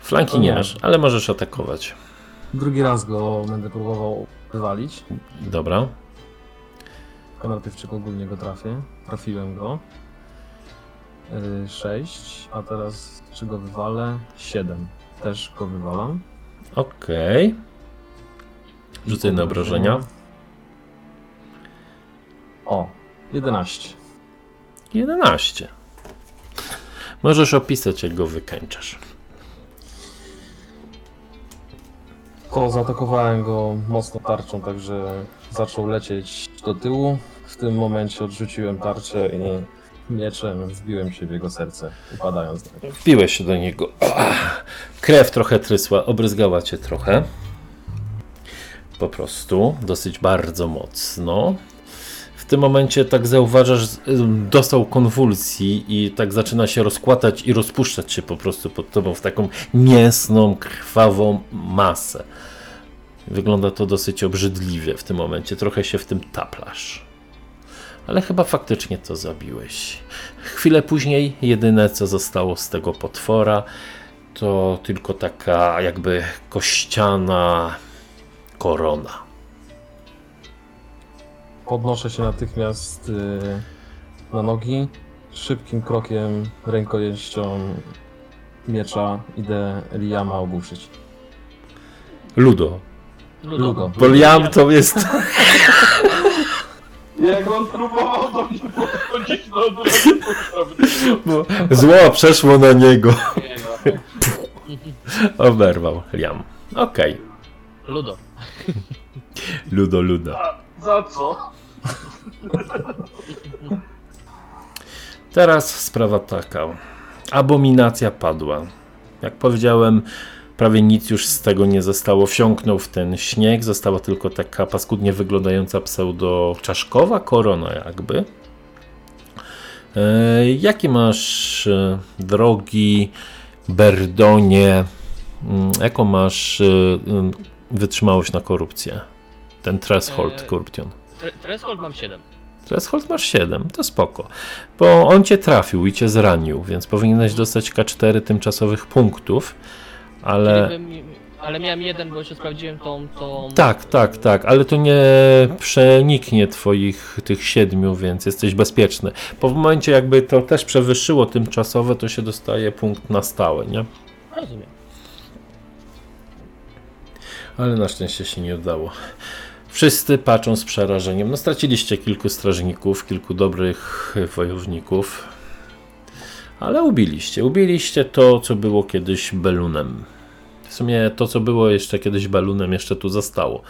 Flanki To nie nie. masz, ale możesz atakować. Drugi raz go będę próbował wywalić. Dobra. Tylko najpierw czy ogólnie go trafię. Trafiłem go. 6, a teraz czy go wywalę? 7. Też go wywalam. Okej. Rzucaj na obrażenia. O, 11. 11. Możesz opisać, jak go wykańczasz. To zaatakowałem go mocno tarczą, także zaczął lecieć do tyłu. W tym momencie odrzuciłem tarczę i mieczem wbiłem się w jego serce, upadając. Wbiłeś się do niego. Krew trochę trysła, obryzgała cię trochę. Po prostu, dosyć bardzo mocno. Tym momencie tak zauważasz, dostał konwulsji i tak zaczyna się rozkładać i rozpuszczać się po prostu pod tobą w taką mięsną, krwawą masę. Wygląda to dosyć obrzydliwie w tym momencie, trochę się w tym taplasz. Ale chyba faktycznie to zabiłeś. Chwilę później jedyne co zostało z tego potwora to tylko taka jakby kościana korona. Podnoszę się natychmiast y, na nogi. Szybkim krokiem, rękojeścią miecza idę Liama ogłuszyć. Ludo. Ludo. Bo Liam to jest. Jak on próbował do mnie podchodzić, no od razu Bo zło przeszło na niego. Oberwał Liam. Okej. Ludo. Ludo, Ludo. Za co? Teraz sprawa taka. Abominacja padła. Jak powiedziałem, prawie nic już z tego nie zostało. Wsiąknął w ten śnieg. Została tylko taka paskudnie wyglądająca pseudo-czaszkowa korona, jakby. E, Jaki masz e, drogi Berdonie? mm, Jaką masz e, wytrzymałość na korupcję? Ten threshold. Tre- Threshold mam 7. Threshold masz 7, to spoko. Bo on cię trafił i cię zranił, więc powinieneś dostać K4 tymczasowych punktów. Ale. Ale... ale miałem jeden, bo jeszcze sprawdziłem tą... tą... Tak, tak, tak, ale to nie przeniknie twoich tych siedmiu, więc jesteś bezpieczny. Po momencie jakby to też przewyższyło tymczasowe, to się dostaje punkt na stałe, nie? Rozumiem. Ale na szczęście się nie udało. Wszyscy patrzą z przerażeniem. No straciliście kilku strażników, kilku dobrych wojowników. Ale ubiliście. Ubiliście to, co było kiedyś belunem. W sumie to, co było jeszcze kiedyś belunem, jeszcze tu zostało.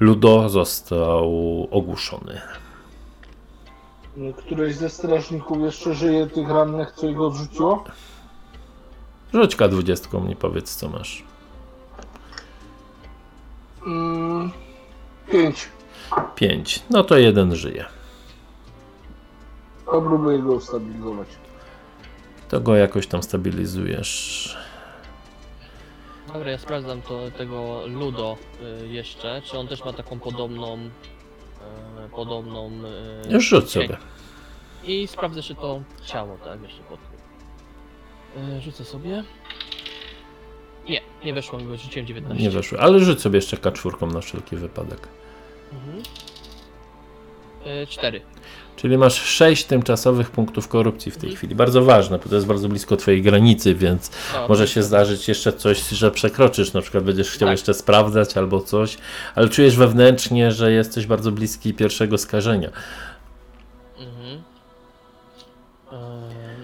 Ludo został ogłuszony. Któryś ze strażników jeszcze żyje tych rannych, co ich odrzuciło? Rzuć K20 mi powiedz, co masz. Mm, pięć. 5. No to jeden żyje. Próbuję go ustabilizować. To go jakoś tam stabilizujesz. Dobra, ja sprawdzam to, tego Ludo y, jeszcze, czy on też ma taką podobną... y, podobną... y, Już rzuć cień. sobie. I sprawdzę, czy to ciało, tak, jeszcze pod tym. Y, Rzucę sobie. Nie, nie weszło mi, bo rzuciłem 19. Nie weszły, ale rzuć sobie jeszcze K4 na wszelki wypadek. Mhm. Y, Cztery. Czyli masz 6 tymczasowych punktów korupcji w tej Mhm. chwili. Bardzo ważne, bo to jest bardzo blisko twojej granicy, więc No, może się zdarzyć jeszcze coś, że przekroczysz, na przykład będziesz chciał Tak. jeszcze sprawdzać albo coś, ale czujesz wewnętrznie, że jesteś bardzo bliski pierwszego skażenia. Mhm. Eee,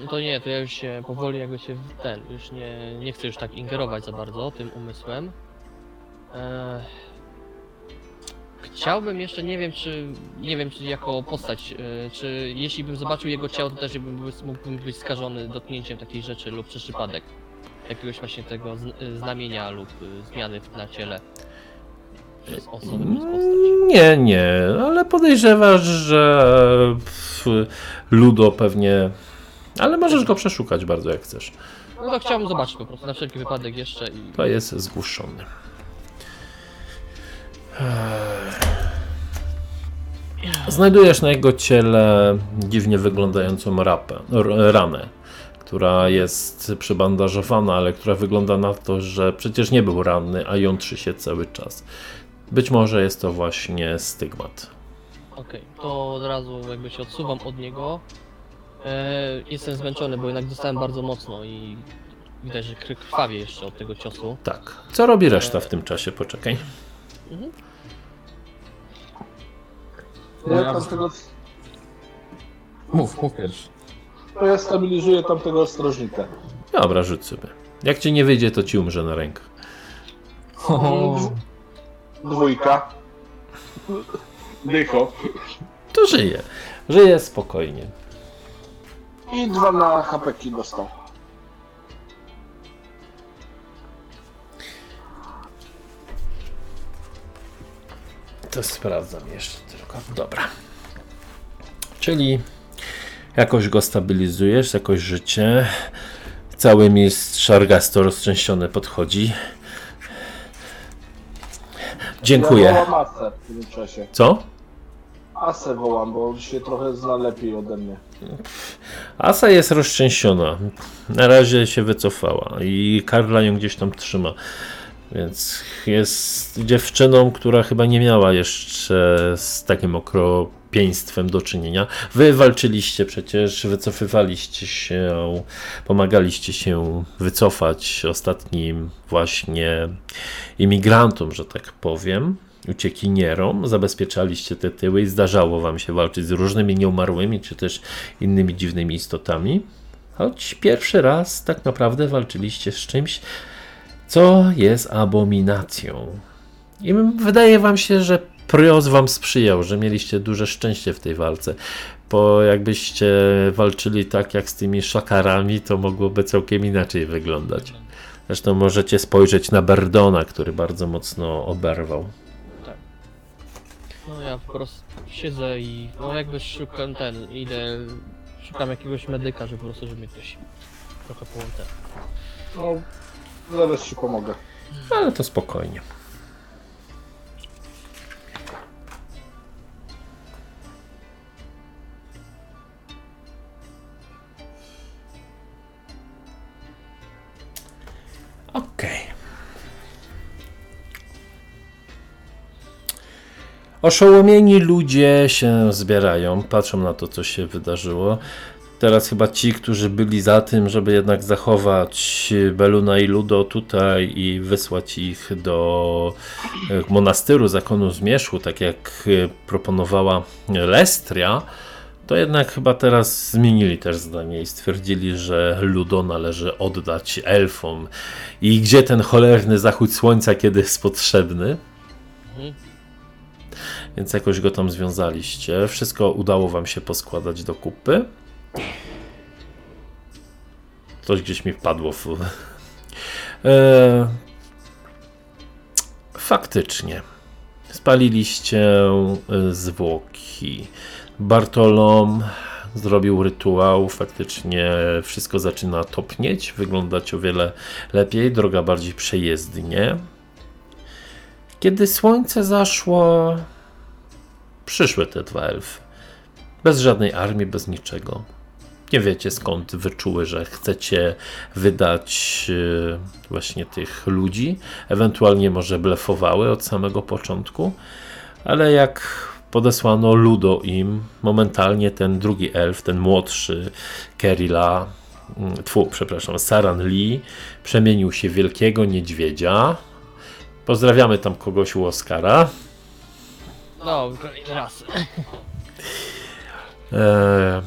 No to nie, to ja już się powoli jakby się w ten, już nie, nie chcę już tak ingerować za bardzo tym umysłem. Eee, Chciałbym jeszcze, nie wiem czy, nie wiem czy jako postać, e, czy jeśli bym zobaczył jego ciało, to też bym, mógłbym być skażony dotknięciem takiej rzeczy lub przez przypadek. Jakiegoś właśnie tego zn- e, znamienia lub e, zmiany na ciele. Przez osobę, przez postać. Nie, nie, ale podejrzewasz, że pff, Ludo pewnie. Ale możesz go przeszukać bardzo jak chcesz. No to chciałbym zobaczyć po prostu, na wszelki wypadek jeszcze i... To jest zgłuszony. Znajdujesz na jego ciele dziwnie wyglądającą rapę, ranę, która jest przybandażowana, ale która wygląda na to, że przecież nie był ranny, a jątrzy się cały czas. Być może jest to właśnie stygmat. Okej, to od razu jakby się odsuwam od niego. E, jestem zmęczony, bo jednak dostałem bardzo mocno i widać, że krwawie jeszcze od tego ciosu. Tak. Co robi reszta w tym czasie? Poczekaj. No Ja ja- tamtego, Mów, mów pierwszy. to ja stabilizuję tamtego ostrożnika. Dobra, rzuć sobie. Jak ci nie wyjdzie, to ci umrze na rękach. O, Dwójka. Dycho. To żyje. Żyje spokojnie. I dwa na hapeki dostał. To sprawdzam jeszcze Dobra. Czyli jakoś go stabilizujesz, jakoś życie. Cały mistrz Argasto roztrzęsiony podchodzi. Dziękuję. Ja wołam Asę w tym czasie. Co? Asę wołam, bo on się trochę zna lepiej ode mnie. Asa jest roztrzęsiona. Na razie się wycofała i Karla ją gdzieś tam trzyma. Więc jest dziewczyną, która chyba nie miała jeszcze z takim okropieństwem do czynienia. Wy walczyliście przecież, wycofywaliście się, pomagaliście się wycofać ostatnim właśnie imigrantom, że tak powiem, uciekinierom, zabezpieczaliście te tyły i zdarzało wam się walczyć z różnymi nieumarłymi, czy też innymi dziwnymi istotami. Choć pierwszy raz tak naprawdę walczyliście z czymś, co jest abominacją. I wydaje wam się, że Prios wam sprzyjał, że mieliście duże szczęście w tej walce. Bo jakbyście walczyli tak jak z tymi szakarami, to mogłoby całkiem inaczej wyglądać. Zresztą możecie spojrzeć na Berdona, który bardzo mocno oberwał. No ja po prostu siedzę i no jakby szukam ten, idę, szukam jakiegoś medyka, żeby po prostu, żeby mnie ktoś trochę połączył. No, zaraz ci pomogę. Ale to spokojnie. Okej. Oszołomieni ludzie się zbierają, patrzą na to, co się wydarzyło. Teraz chyba ci, którzy byli za tym, żeby jednak zachować Beluna i Ludo tutaj i wysłać ich do e, monastyru zakonu zmierzchu, tak jak e, proponowała Lestria, to jednak chyba teraz zmienili też zdanie i stwierdzili, że Ludo należy oddać elfom. I gdzie ten cholerny zachód słońca, kiedy jest potrzebny? Mhm. Więc jakoś go tam związaliście. Wszystko udało wam się poskładać do kupy. Coś gdzieś mi wpadło w... E... Faktycznie. Spaliliście e, zwłoki. Bartolom zrobił rytuał. Faktycznie wszystko zaczyna topnieć. Wyglądać o wiele lepiej. Droga bardziej przejezdnie. Kiedy słońce zaszło, przyszły te dwa elfy. Bez żadnej armii, bez niczego. Nie wiecie skąd wyczuły, że chcecie wydać e, właśnie tych ludzi. Ewentualnie może blefowały od samego początku. Ale jak podesłano Ludo im, momentalnie ten drugi elf, ten młodszy Kerila, mm, tfu, przepraszam, Saran Lee, przemienił się w wielkiego niedźwiedzia. Pozdrawiamy tam kogoś u Oscara. No, kolejny raz. E,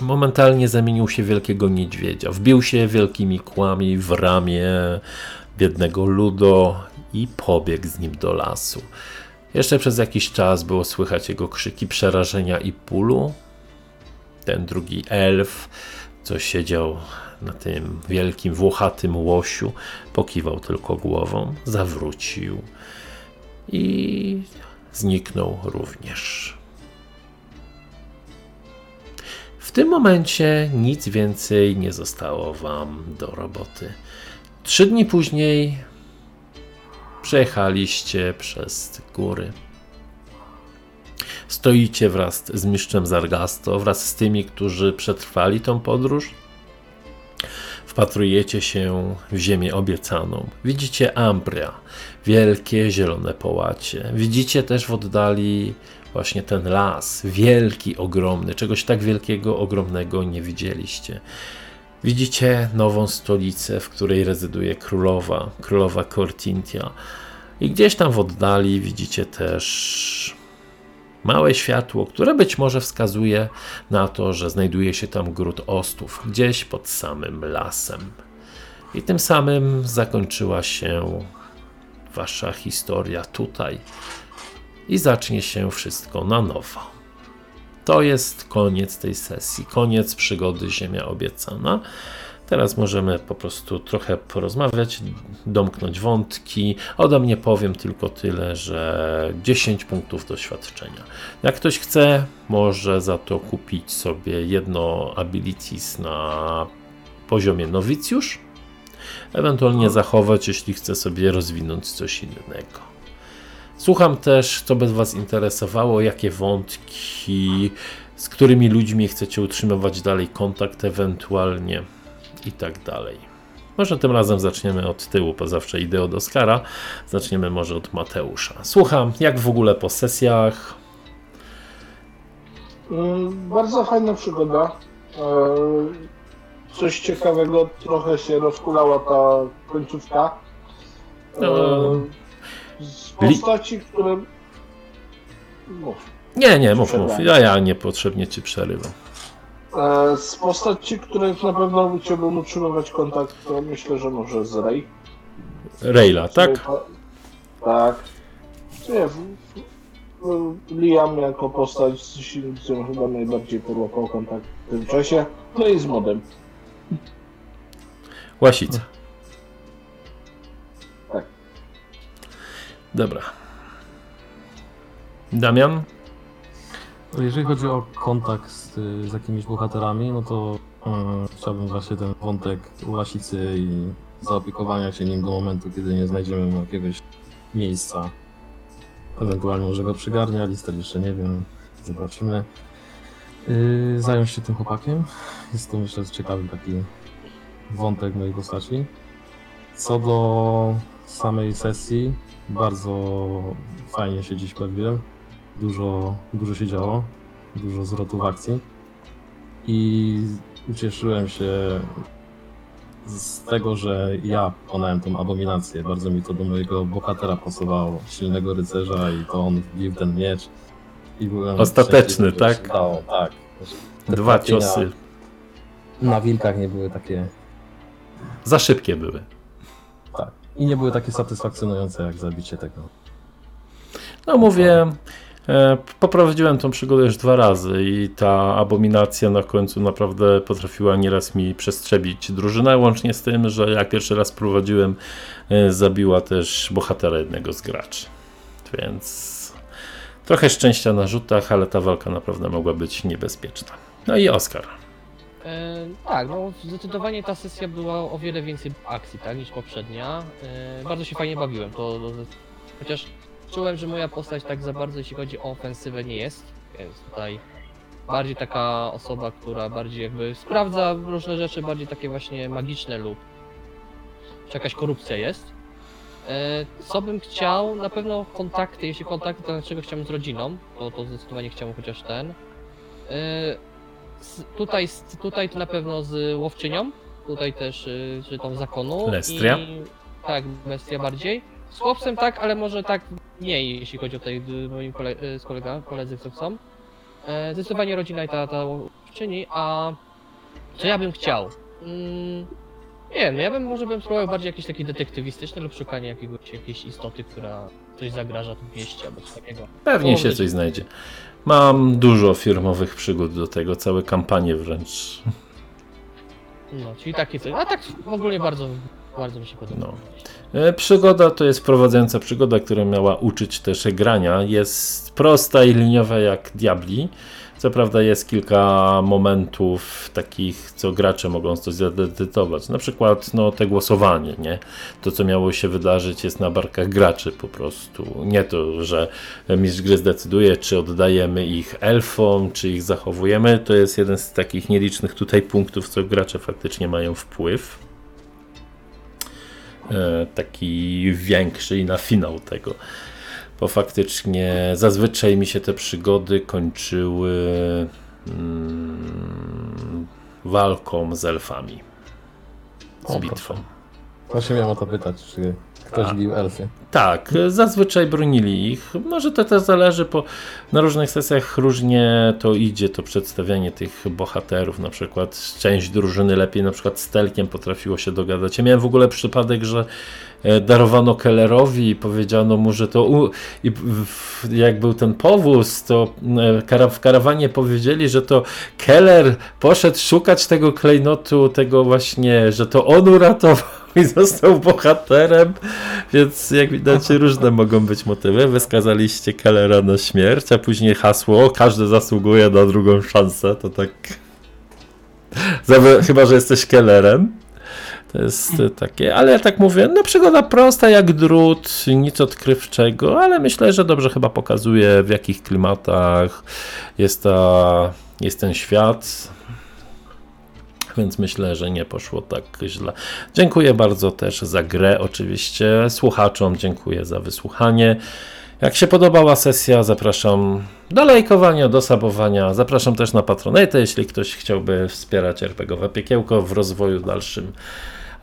momentalnie zamienił się w wielkiego niedźwiedzia. Wbił się wielkimi kłami w ramię biednego Ludo i pobiegł z nim do lasu. Jeszcze przez jakiś czas było słychać jego krzyki przerażenia i bólu. Ten drugi elf, co siedział na tym wielkim, włochatym łosiu, pokiwał tylko głową, zawrócił i zniknął również. Tym momencie nic więcej nie zostało Wam do roboty. Trzy dni później przejechaliście przez góry. Stoicie wraz z mistrzem Zargasto, wraz z tymi, którzy przetrwali tą podróż. Wpatrujecie się w ziemię obiecaną. Widzicie Ambria, wielkie zielone połacie. Widzicie też w oddali właśnie ten las, wielki, ogromny. Czegoś tak wielkiego, ogromnego nie widzieliście. Widzicie nową stolicę, w której rezyduje królowa, królowa Cortintia. I gdzieś tam w oddali widzicie też małe światło, które być może wskazuje na to, że znajduje się tam gród ostów, gdzieś pod samym lasem. I tym samym zakończyła się wasza historia tutaj i zacznie się wszystko na nowo. To jest koniec tej sesji, koniec przygody Ziemia Obiecana. Teraz możemy po prostu trochę porozmawiać, domknąć wątki. Ode mnie powiem tylko tyle, że 10 punktów doświadczenia. Jak ktoś chce, może za to kupić sobie jedno abilities na poziomie nowicjusz, ewentualnie zachować, jeśli chce sobie rozwinąć coś innego. Słucham też, co by Was interesowało, jakie wątki, z którymi ludźmi chcecie utrzymywać dalej kontakt, ewentualnie i tak dalej. Może tym razem zaczniemy od tyłu, bo zawsze idę od Oskara. Zaczniemy może od Mateusza. Słucham, jak w ogóle po sesjach? Mm, Bardzo fajna przygoda. E, Coś ciekawego, trochę się rozkulała ta końcówka. E, No. Z postaci, które... Mów. Nie, nie, mów, mów. Ja, ja niepotrzebnie Ci przerywam. E, Z postaci, których na pewno chciałbym utrzymywać kontakt, to myślę, że może z Rey. Rejla, tak? Tak. Nie, w- w- Liam jako postać z Silnicją chyba najbardziej podłapał kontakt w tym czasie. No i z modem. Łasica. Dobra. Damian? No, Jeżeli chodzi o kontakt z, z jakimiś bohaterami, no to mm, chciałbym właśnie ten wątek łasicy i zaopiekowania się nim do momentu, kiedy nie znajdziemy jakiegoś miejsca. Ewentualnie może go przygarnia, listel jeszcze nie wiem, zobaczymy. Yy, zająć się tym chłopakiem. Jest to myślę ciekawy taki wątek mojej postaci. Co do samej sesji, bardzo fajnie się dziś bawiłem dużo, dużo się działo, dużo zwrotów akcji i ucieszyłem się z tego, że ja pokonałem tą abominację. Bardzo mi to do mojego bohatera pasowało, silnego rycerza i to on wbił ten miecz. I byłem Ostateczny, tak? Dało, tak. Te Dwa ciosy. Na wilkach nie były takie, Za szybkie były. I nie były takie satysfakcjonujące jak zabicie tego. No mówię, e, poprowadziłem tą przygodę już dwa razy i ta abominacja na końcu naprawdę potrafiła nieraz mi przestrzebić drużynę, łącznie z tym, że jak pierwszy raz prowadziłem, e, zabiła też bohatera jednego z graczy. Więc trochę szczęścia na rzutach, ale ta walka naprawdę mogła być niebezpieczna. No i Oskar. E, tak, no zdecydowanie ta sesja była o wiele więcej akcji, tak, niż poprzednia. E, bardzo się fajnie bawiłem, to, to chociaż czułem, że moja postać tak za bardzo, jeśli chodzi o ofensywę, nie jest. Jest tutaj bardziej taka osoba, która bardziej jakby sprawdza różne rzeczy, bardziej takie właśnie magiczne lub czy jakaś korupcja jest. E, Co bym chciał? Na pewno kontakty, jeśli kontakty, to dlaczego chciałbym z rodziną, to, to zdecydowanie chciałbym chociaż ten. E, tutaj, tutaj na pewno z łowczynią, tutaj też, czy tą zakonu. Lestria? I, tak, bestia bardziej. Z chłopcem tak, ale może tak mniej, jeśli chodzi o tutaj y, moim kole, y, z kolega, koledzy, co chcą. E, zdecydowanie rodzina i ta, ta łowczyni, a co ja bym chciał? Mm, nie wiem, no ja bym może bym spróbował bardziej jakieś takie detektywistyczne lub szukanie jakiegoś, jakiejś istoty, która coś zagraża tym mieście albo coś takiego. Pewnie się coś znajdzie. Mam dużo firmowych przygód do tego, całe kampanie wręcz. No, czyli takie coś. A tak w ogóle bardzo, bardzo mi się podoba. No. E, Przygoda to jest wprowadzająca przygoda, która miała uczyć też grania. Jest prosta i liniowa jak Diabli. Co prawda jest kilka momentów takich, co gracze mogą coś zadecydować. Na przykład no, te głosowanie, nie? To, co miało się wydarzyć, jest na barkach graczy po prostu. Nie to, że mistrz gry zdecyduje, czy oddajemy ich elfom, czy ich zachowujemy. To jest jeden z takich nielicznych tutaj punktów, co gracze faktycznie mają wpływ. E, taki większy i na finał tego. Bo faktycznie zazwyczaj mi się te przygody kończyły mm, walką z elfami. Z O, bitwą. Właśnie miałem o to pytać, czy ktoś A. bił elfy. Tak, zazwyczaj bronili ich. Może to też zależy, bo na różnych sesjach różnie to idzie, to przedstawianie tych bohaterów. Na przykład część drużyny lepiej na przykład z Telkiem potrafiło się dogadać. Ja miałem w ogóle przypadek, że darowano Kellerowi i powiedziano mu, że to u... i jak był ten powóz, to e, w karawanie powiedzieli, że to Keller poszedł szukać tego klejnotu, tego właśnie, że to on uratował i został bohaterem, więc jak widać różne mogą być motywy. Wyskazaliście Kellera na śmierć, a później hasło każdy zasługuje na drugą szansę, to tak chyba, że jesteś Kellerem. To jest e, takie, ale ja tak mówię, no przygoda prosta jak drut, nic odkrywczego, ale myślę, że dobrze chyba pokazuje w jakich klimatach jest, ta, jest ten świat. Więc myślę, że nie poszło tak źle. Dziękuję bardzo też za grę, oczywiście. Słuchaczom dziękuję za wysłuchanie. Jak się podobała sesja, zapraszam do lajkowania, do sabowania. Zapraszam też na Patronite, jeśli ktoś chciałby wspierać RPGowe Piekiełko w rozwoju dalszym.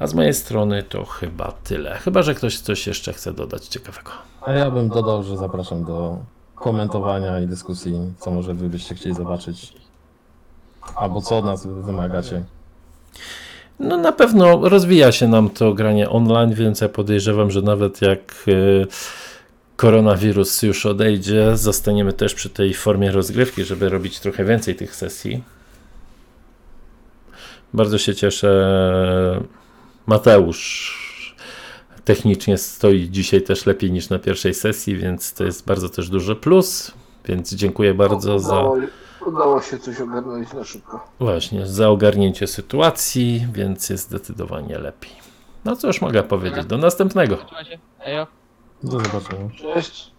A z mojej strony to chyba tyle. Chyba, że ktoś coś jeszcze chce dodać ciekawego. A ja bym dodał, że zapraszam do komentowania i dyskusji, co może wy byście chcieli zobaczyć. Albo co od nas wymagacie. No na pewno rozwija się nam to granie online, więc ja podejrzewam, że nawet jak y, koronawirus już odejdzie, zostaniemy też przy tej formie rozgrywki, żeby robić trochę więcej tych sesji. Bardzo się cieszę. Mateusz technicznie stoi dzisiaj też lepiej niż na pierwszej sesji, więc to jest bardzo też duży plus. Więc dziękuję bardzo za. Udało, się coś ogarnąć na szybko. Właśnie, za ogarnięcie sytuacji, więc jest zdecydowanie lepiej. No cóż mogę powiedzieć, do następnego. Do zobaczenia. Cześć.